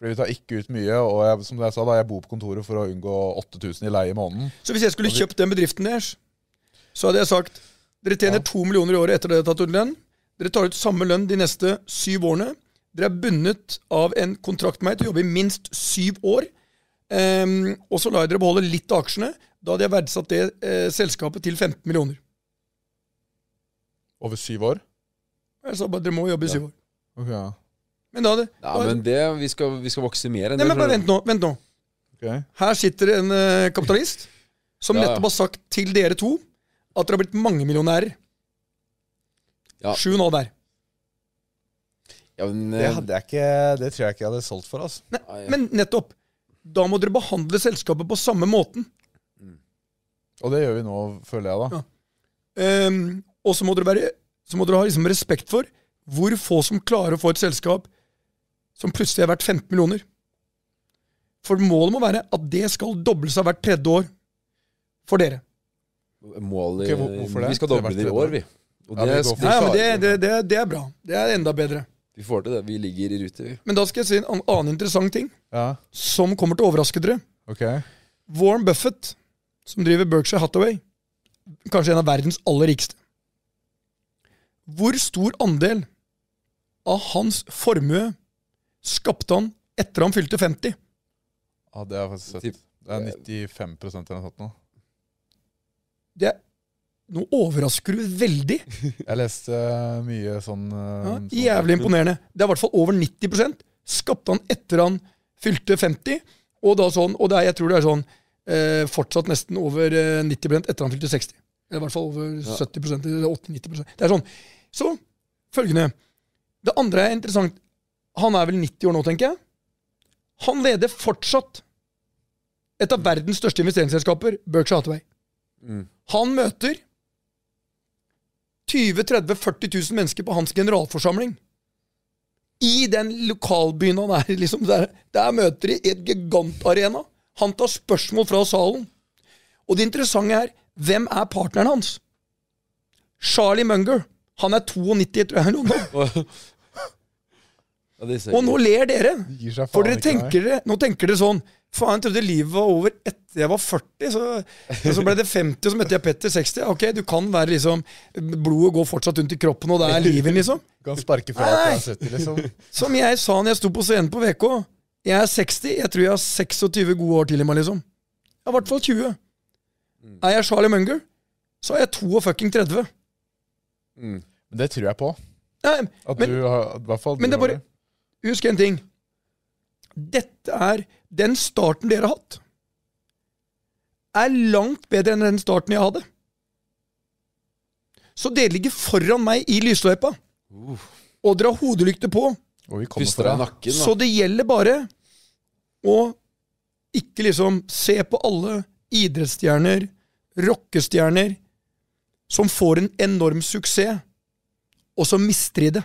Fordi vi tar ikke ut mye, og jeg, som jeg sa da, jeg bor på kontoret for å unngå 8000 i leie i måneden. Så hvis jeg skulle kjøpt den bedriften deres, så hadde jeg sagt dere tjener to millioner i året etter at dere har tatt ut lønn. Dere tar ut samme lønn de neste syv årene. Dere er bundet av en kontrakt med meg til å jobbe i minst syv år. Um, og så lar jeg dere beholde litt av aksjene. Da hadde jeg verdsatt det eh, selskapet til 15 millioner. Over syv år. Jeg sa bare dere må jobbe i syv år. Ok, ja. Men da hadde Ja, men det, vi, skal, vi skal vokse mer enn Nei, det. men bare vent nå. vent nå. Okay. Her sitter en uh, kapitalist som Ja, ja. nettopp har sagt til dere to at dere har blitt mangemillionærer. Ja. Sju nå du. Ja, men, Det eh, hadde jeg ikke Det tror jeg ikke jeg hadde solgt for. altså Nei, Nei. men nettopp. Da må dere behandle selskapet på samme måten. Og det gjør vi nå, føler jeg, da. Ja. Ehm, og så må dere, være, så må dere ha liksom respekt for hvor få som klarer å få et selskap som plutselig er verdt 15 millioner. For målet må være at det skal doble seg hvert tredje år for dere. målet okay, hvor- hvorfor det? Vi skal er doble det i år, vi. Og Ja, det, men det, det, det, det er bra. Det er enda bedre. Vi får til det. Vi ligger i rute, vi. Men da skal jeg si en annen interessant ting Ja, som kommer til å overraske dere. Okay. Warren Buffett, som driver Berkshire Hathaway, kanskje en av verdens aller rikeste. Hvor stor andel av hans formue skapte han etter han fylte 50? Ja, det er faktisk søtt. Det er 95% eller noe sånt nå. Det er, nå overrasker du veldig. Jeg leste mye sånn Ja, uh, sånn- jævlig imponerende. Det er i hvert fall over 90 skapte han etter han fylte 50. Og, da sånn, og det er, jeg tror det er sånn eh, fortsatt nesten over eh, 90 etter han fylte 60. Eller i hvert fall over 70 eller 80-90% Det er sånn. Så følgende. Det andre er interessant. Han er vel 90 år nå, tenker jeg. Han leder fortsatt et av verdens største investeringsselskaper, Berkshire Hathaway. Mm. Han møter 20 30 40 000 mennesker på hans generalforsamling. I den lokalbyen han er i. Liksom der, der møter de i et gigantarena. Han tar spørsmål fra salen. Og det interessante er, hvem er partneren hans? Charlie Munger. Han er 92, tror jeg. nå. Ja, Og nå ler dere. De gir seg For dere tenker dere, nå tenker dere sånn Faen, jeg trodde livet var over etter jeg var 40, så, og så ble det 50, og så møtte jeg Petter 60. Ok, du kan være liksom Blodet går fortsatt rundt i kroppen, og det er livet, liksom. Du kan sparke fra Nei. til er 70, liksom. Som jeg sa når jeg sto på scenen på VK. Jeg er 60. Jeg tror jeg har 26 gode år til i meg, liksom. Jeg har i hvert fall 20. Er jeg Charlie Munger, så er jeg 22 30. Mm. Det tror jeg på. Nei, At men du har, i hvert fall men det er har bare- husk en ting. Dette er Den starten dere har hatt, er langt bedre enn den starten jeg hadde. Så dere ligger foran meg i lysløypa. Og dere har hodelykter på. Og vi kommer Puster deg i fra nakken, da. Så det gjelder bare å ikke liksom se på alle idrettsstjerner, rockestjerner, som får en enorm suksess, og så mister de det.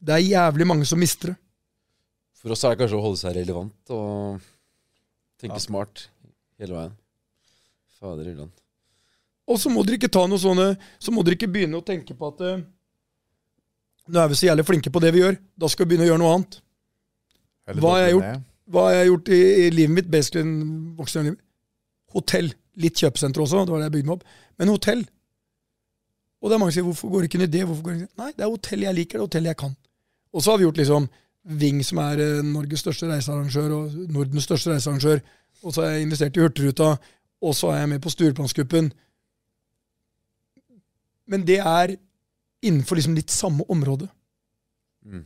Det er jævlig mange som mister det. For oss er det kanskje å holde seg relevant og tenke smart hele veien. Fader illand. Og så må dere ikke ta noe sånne Så må dere ikke begynne å tenke på at eh, Nå er vi så jævlig flinke på det vi gjør. Da skal vi begynne å gjøre noe annet. Hva har jeg gjort? Hva har jeg gjort i, i livet mitt? Basically en voksen liv. Hotell. Litt kjøpesenter også, det var det jeg bygde meg opp. Men hotell. Og det er mange som sier 'hvorfor går det ikke inn i det'? Hvorfor går det ikke? Nei, det er hotell jeg liker, det er hotell jeg kan. Og så har vi gjort liksom Ving, som er eh, Norges største reisearrangør, og Nordens største reisearrangør. Og så har jeg investert i Hurtigruta, og så er jeg med på Stureplansgruppen. Men det er innenfor liksom litt samme område. Mm.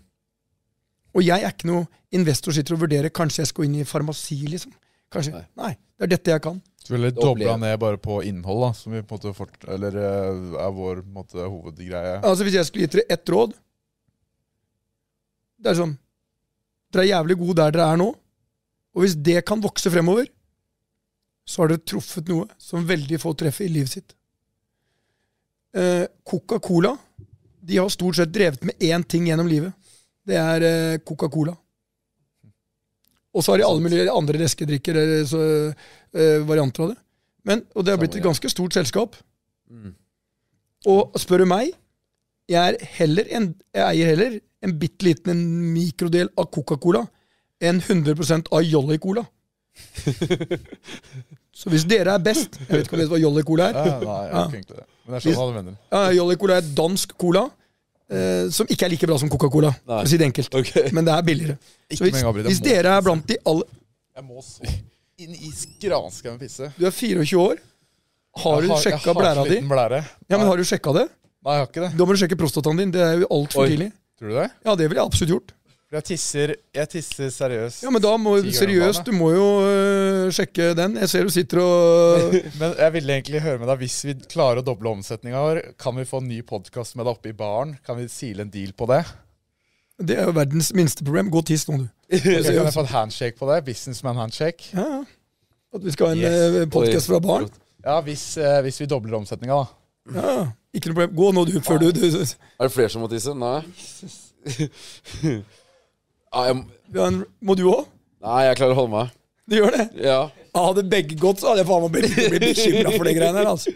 Og jeg er ikke noe investor sitter og vurderer kanskje jeg skal gå inn i farmasi, liksom. Kanskje. Nei. Nei. det er dette jeg kan. Så ville dobla ned bare på innhold, da, som vi på en måte fort, eller eh, er vår på en måte, hovedgreie. Altså Hvis jeg skulle gitt dere ett råd Det er sånn Dere er jævlig gode der dere er nå. Og hvis det kan vokse fremover, så har dere truffet noe som veldig få treffer i livet sitt. Eh, Coca-Cola de har stort sett drevet med én ting gjennom livet. Det er eh, Coca-Cola. Og så har de alle mulige andre leskedrikker, eller så, eh, varianter av det. Men, og det har blitt et ganske stort selskap. Mm. Og spør du meg, jeg, er heller en, jeg eier heller en bitte liten en mikrodel av Coca-Cola enn 100 av Jolly Cola. Så hvis dere er best Jeg vet ikke om dere vet hva Jolly Cola er. Nei, jeg Ja. ikke det. Men jeg skjønner hva du mener. Ja, Jolly Cola er dansk cola, eh, som ikke er like bra som Coca-Cola. For å si det enkelt. Okay. Men det er billigere. Ikke Så hvis, Gabriel, hvis dere er blant de alle Jeg må så inn i skranskauen pisse. Du er 24 år. Har du sjekka blæra di? blære. Ja, men Har du sjekka det? Nei, jeg har ikke det. Da må du sjekke prostataen din. Det er jo altfor tidlig. Tror du det? Ja, det ville jeg absolutt gjort. For jeg tisser, jeg tisser seriøst. Ja, men da må seriøst, du må jo øh, sjekke den. Jeg ser du sitter og Men jeg ville egentlig høre med deg Hvis vi klarer å doble omsetninga vår, kan vi få en ny podkast med deg oppe i baren? Kan vi sile en deal på det? Det er jo verdens minste problem. Gå og tiss nå, du. Ok, kan jeg få en handshake på det? Businessman handshake? Ja. At vi skal ha en Yes. yes. podkast fra barn? Ja, hvis, øh, hvis vi dobler omsetninga, da. Ja. Ikke noe problem. Gå nå, du, før du, du, Er det flere som må tisse? Nei. ja, jeg, Ja, en, Må du òg? nei, jeg klarer å holde meg. Du gjør det? Ja. Hadde begge gått, så hadde jeg faen meg blitt, blitt bekymra for det greiene her. Altså.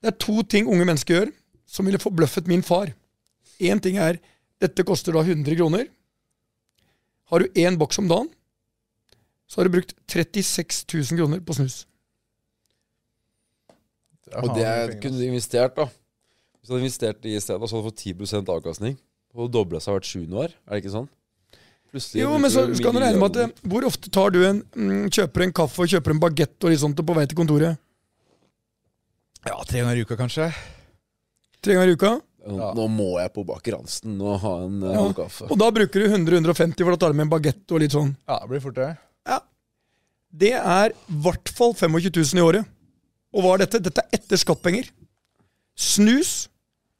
Det er to ting unge mennesker gjør som ville forbløffet min far. Én ting er dette koster da 100 kroner. Har du én boks om dagen, så har du brukt 36 000 kroner på snus. Og det kunne du investert, da. Hvis du hadde investert i stedet, så hadde du fått 10 avkastning. Og dobla seg hvert sjuende år. Er det ikke sånn? Plutselig Jo, men så skal du regne med at eh, Hvor ofte tar du en mm, kjøper en kaffe og kjøper en bagett og litt sånt på vei til kontoret? Ja, tre ganger i uka, kanskje. Tre ganger i uka? Nå, nå må jeg på Baker Hansen og ha en uh, Ja. kaffe. Og da bruker du 100-150, for da tar du med en bagett og litt sånn. Ja, det blir fort det. Det er i hvert fall 25 000 i året. Og hva er dette? Dette er etter skattpenger. Snus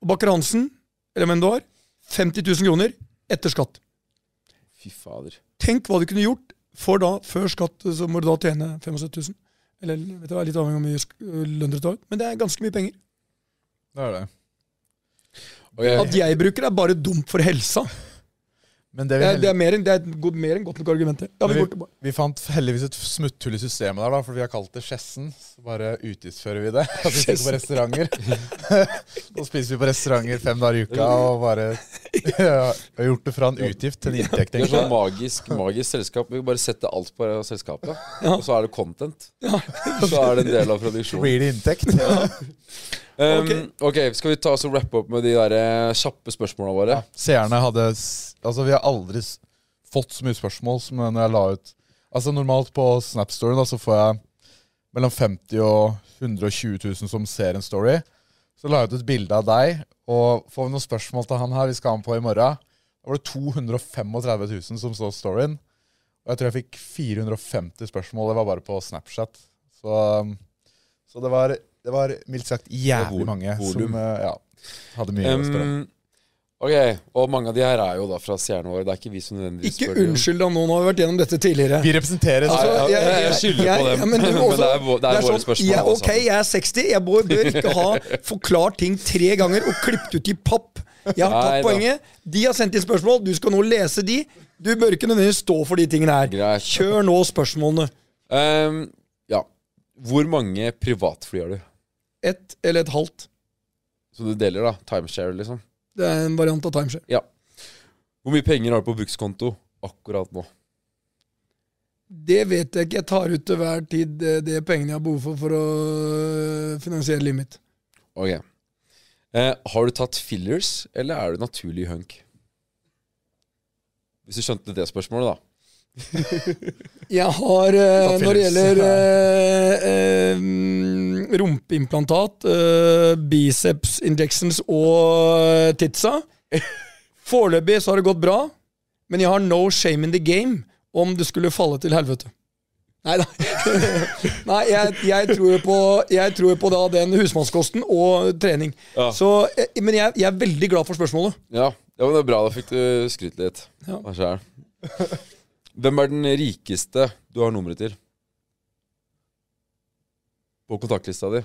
og Bakker Hansen, eller hvem du har, 50 000 kroner etter skatt. Fy fader. Tenk hva du kunne gjort, for da, før skatt så må du da tjene 75 000. Eller vet du, litt avhengig av hvor mye sk- lønn du tar ut. Men det er ganske mye penger. Det er det. Ok, At jeg bruker det, er bare dumt for helsa. Men det vi, Det er, det er, mer, enn- det er mer enn godt nok argument. Ja, vi vi, vi fant heldigvis et smutthull i systemet der, da, for vi har kalt det Skjessen. Så bare utgiftsfører vi det. At vi spiser på restauranter. Nå spiser vi på restauranter fem dager i uka og bare ja, har gjort det fra en utgift til en inntekt. det er egentlig. sånn magisk, magisk selskap. Vi bare setter alt på selskapet, og så er det content. Så er det en del av produksjonen. Blir det inntekt? Um, Ok. ok, Skal vi ta oss og rappe opp med de der eh, kjappe spørsmåla våre? Seerne hadde Altså, vi har aldri fått så mye spørsmål som når jeg la ut Altså, normalt på Snap-storyen så får jeg mellom 50 og 120 000 som ser en story. Så la jeg ut et bilde av deg, og får vi noen spørsmål til han her vi skal ha han på i morgen. Da var det 235 000 som så storyen. Og jeg tror jeg fikk 450 spørsmål. Det var bare på Snapchat. Så, um, så det var, det var mildt sagt jævlig vol- mange volum. som eh, ja, hadde mye å spørre om. Um, ok, Og mange av de her er jo da fra stjernene våre. Det er ikke vi som nødvendigvis Ikke spør Ikke unnskyld da, nå har vi vært gjennom dette tidligere. Vi representerer Altså, Ja, ja, jeg- jeg, jeg- skylder på dem. men du men, det er, det er, Det er våre sånn, spørsmål. ja, ok, jeg er 60. Jeg bør, bør ikke ha forklart ting tre ganger og klippet ut i papp. Jeg har tatt poenget. De har sendt inn spørsmål. Du skal nå lese de. Du bør ikke nødvendigvis stå for de tingene her. Greit. Kjør nå spørsmålene. Um, ja. Hvor mange privatfly har du? Ett eller et halvt. Så du deler, da? Timeshare, liksom? Det er en variant av timeshare. Ja. Hvor mye penger har du på brukskonto akkurat nå? Det vet jeg ikke. Jeg tar ut til hver tid det, det pengene jeg har behov for for å øh, finansiere livet mitt. Ok. Eh, har du tatt fillers, eller er du naturlig hunk? Hvis du skjønte det spørsmålet, da. Jeg har, uh, når det gjelder uh, mm, rumpeimplantat, biceps injections og titsa Foreløpig så har det gått bra. Men jeg har no shame in the game om det skulle falle til helvete. Nei da. Nei, jeg, jeg, tror på, jeg tror på da den husmannskosten og trening. Ja. Så, men jeg, jeg er veldig glad for spørsmålet. Ja, ja men det er bra. Da fikk du skrytt litt. Ja. av selv. Hvem er den rikeste du har nummeret til? På kontaktlista di.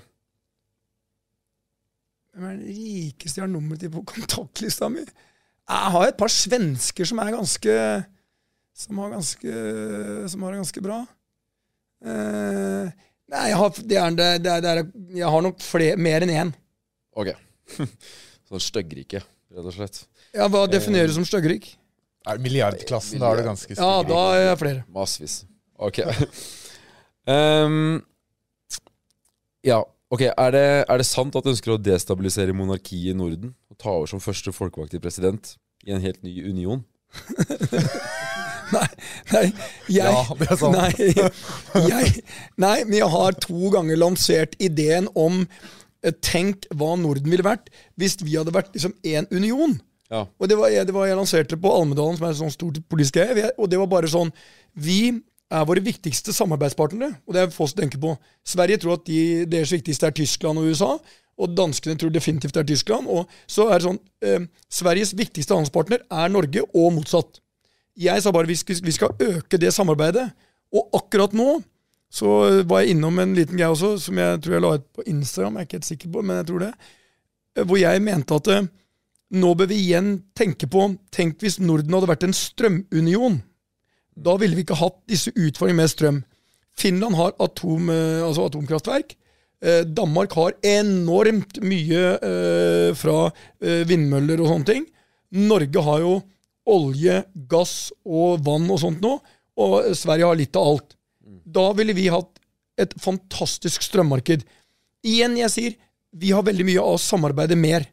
Hvem er den rikeste jeg har nummeret til på kontaktlista mi? Jeg har et par svensker som er ganske Som har ganske Som har det ganske bra. Uh, nei, jeg har, det er, det, er, det er, jeg har nok flere, mer enn én. Ok. sånn styggrike, rett og slett. Ja, hva definerer du som styggerik? Er det milliardklassen, da er det ganske Ja, da er jeg flere. Massevis. Ok. um, ja, ok. Er det, er det sant at du ønsker å destabilisere monarkiet i Norden? Og ta over som første folkevalgte president i en helt ny union? Nei, jeg, Ja, det er sant. Nei, jeg, nei, men jeg har to ganger lansert ideen om eh, Tenk hva Norden ville vært hvis vi hadde vært liksom én union. Ja. Og det var, jeg, det var jeg lanserte på Almedalen, som er et sånt stort politisk greie. Og det var bare sånn Vi er våre viktigste samarbeidspartnere, og det er få som tenker på. Sverige tror at de, deres viktigste er Tyskland og USA, og danskene tror definitivt det er Tyskland. Og så er det sånn eh, Sveriges viktigste handelspartner er Norge, og motsatt. Jeg sa bare vi skal, vi skal øke det samarbeidet. Og akkurat nå så var jeg innom en liten greie også, som jeg tror jeg la ut på Instagram, jeg er ikke helt sikker på, men jeg tror det. eh, Hvor jeg mente at eh, nå bør vi igjen tenke på Tenk hvis Norden hadde vært en strømunion. Da ville vi ikke hatt disse utfordringene med strøm. Finland har atom, eh, altså atomkraftverk. Eh, Danmark har enormt mye eh, fra vindmøller og sånne ting. Norge har jo olje, gass og vann og sånt nå, og Sverige har litt av alt. Da ville vi hatt et fantastisk strømmarked. Igjen, jeg sier, vi har veldig mye av å samarbeide mer.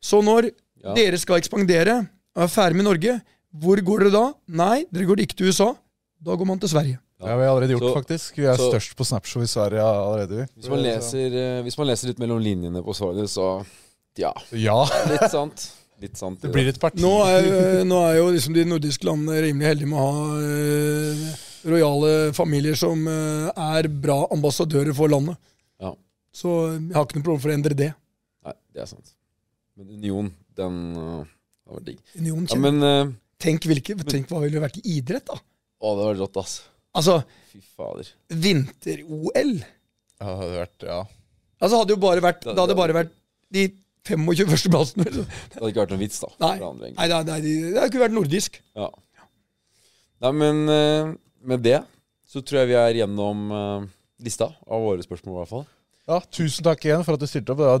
Så når Ja. dere skal ekspandere, og er ferdig med Norge, hvor går dere da? Nei, dere går ikke til USA. Da går man til Sverige. Det har vi allerede gjort, Så- faktisk. Vi er så- størst på Snapshow i Sverige allerede. Hvis man leser, eh, hvis man leser litt mellom linjene på svaret, så ja. Ja, Litt sant. Litt sant. det blir et parti. Nå er, nå er jo liksom de nordiske landene rimelig heldige med å ha eh, rojale familier som eh, er bra ambassadører for landet. Ja. Så jeg har ikke noe problem for å endre det. Nei, det er sant. Men Union, den uh, har vært digg. Union Ja, men uh, tenk, hvilke, tenk hva ville vært i idrett, da. Å, det var rått, ass. Altså, Fy fader. vinter-OL. Ja, det hadde vært, ja. Altså, hadde jo bare vært, det hadde bare vært de 25 førsteplassene. Det hadde ikke vært noen vits, da. Nei, andre, nei, nei, nei, det hadde ikke vært nordisk. Ja. Nei, men uh, med det så tror jeg vi er gjennom uh, lista av våre spørsmål, i hvert fall. ja. Tusen takk igjen for at du stilte opp. Det var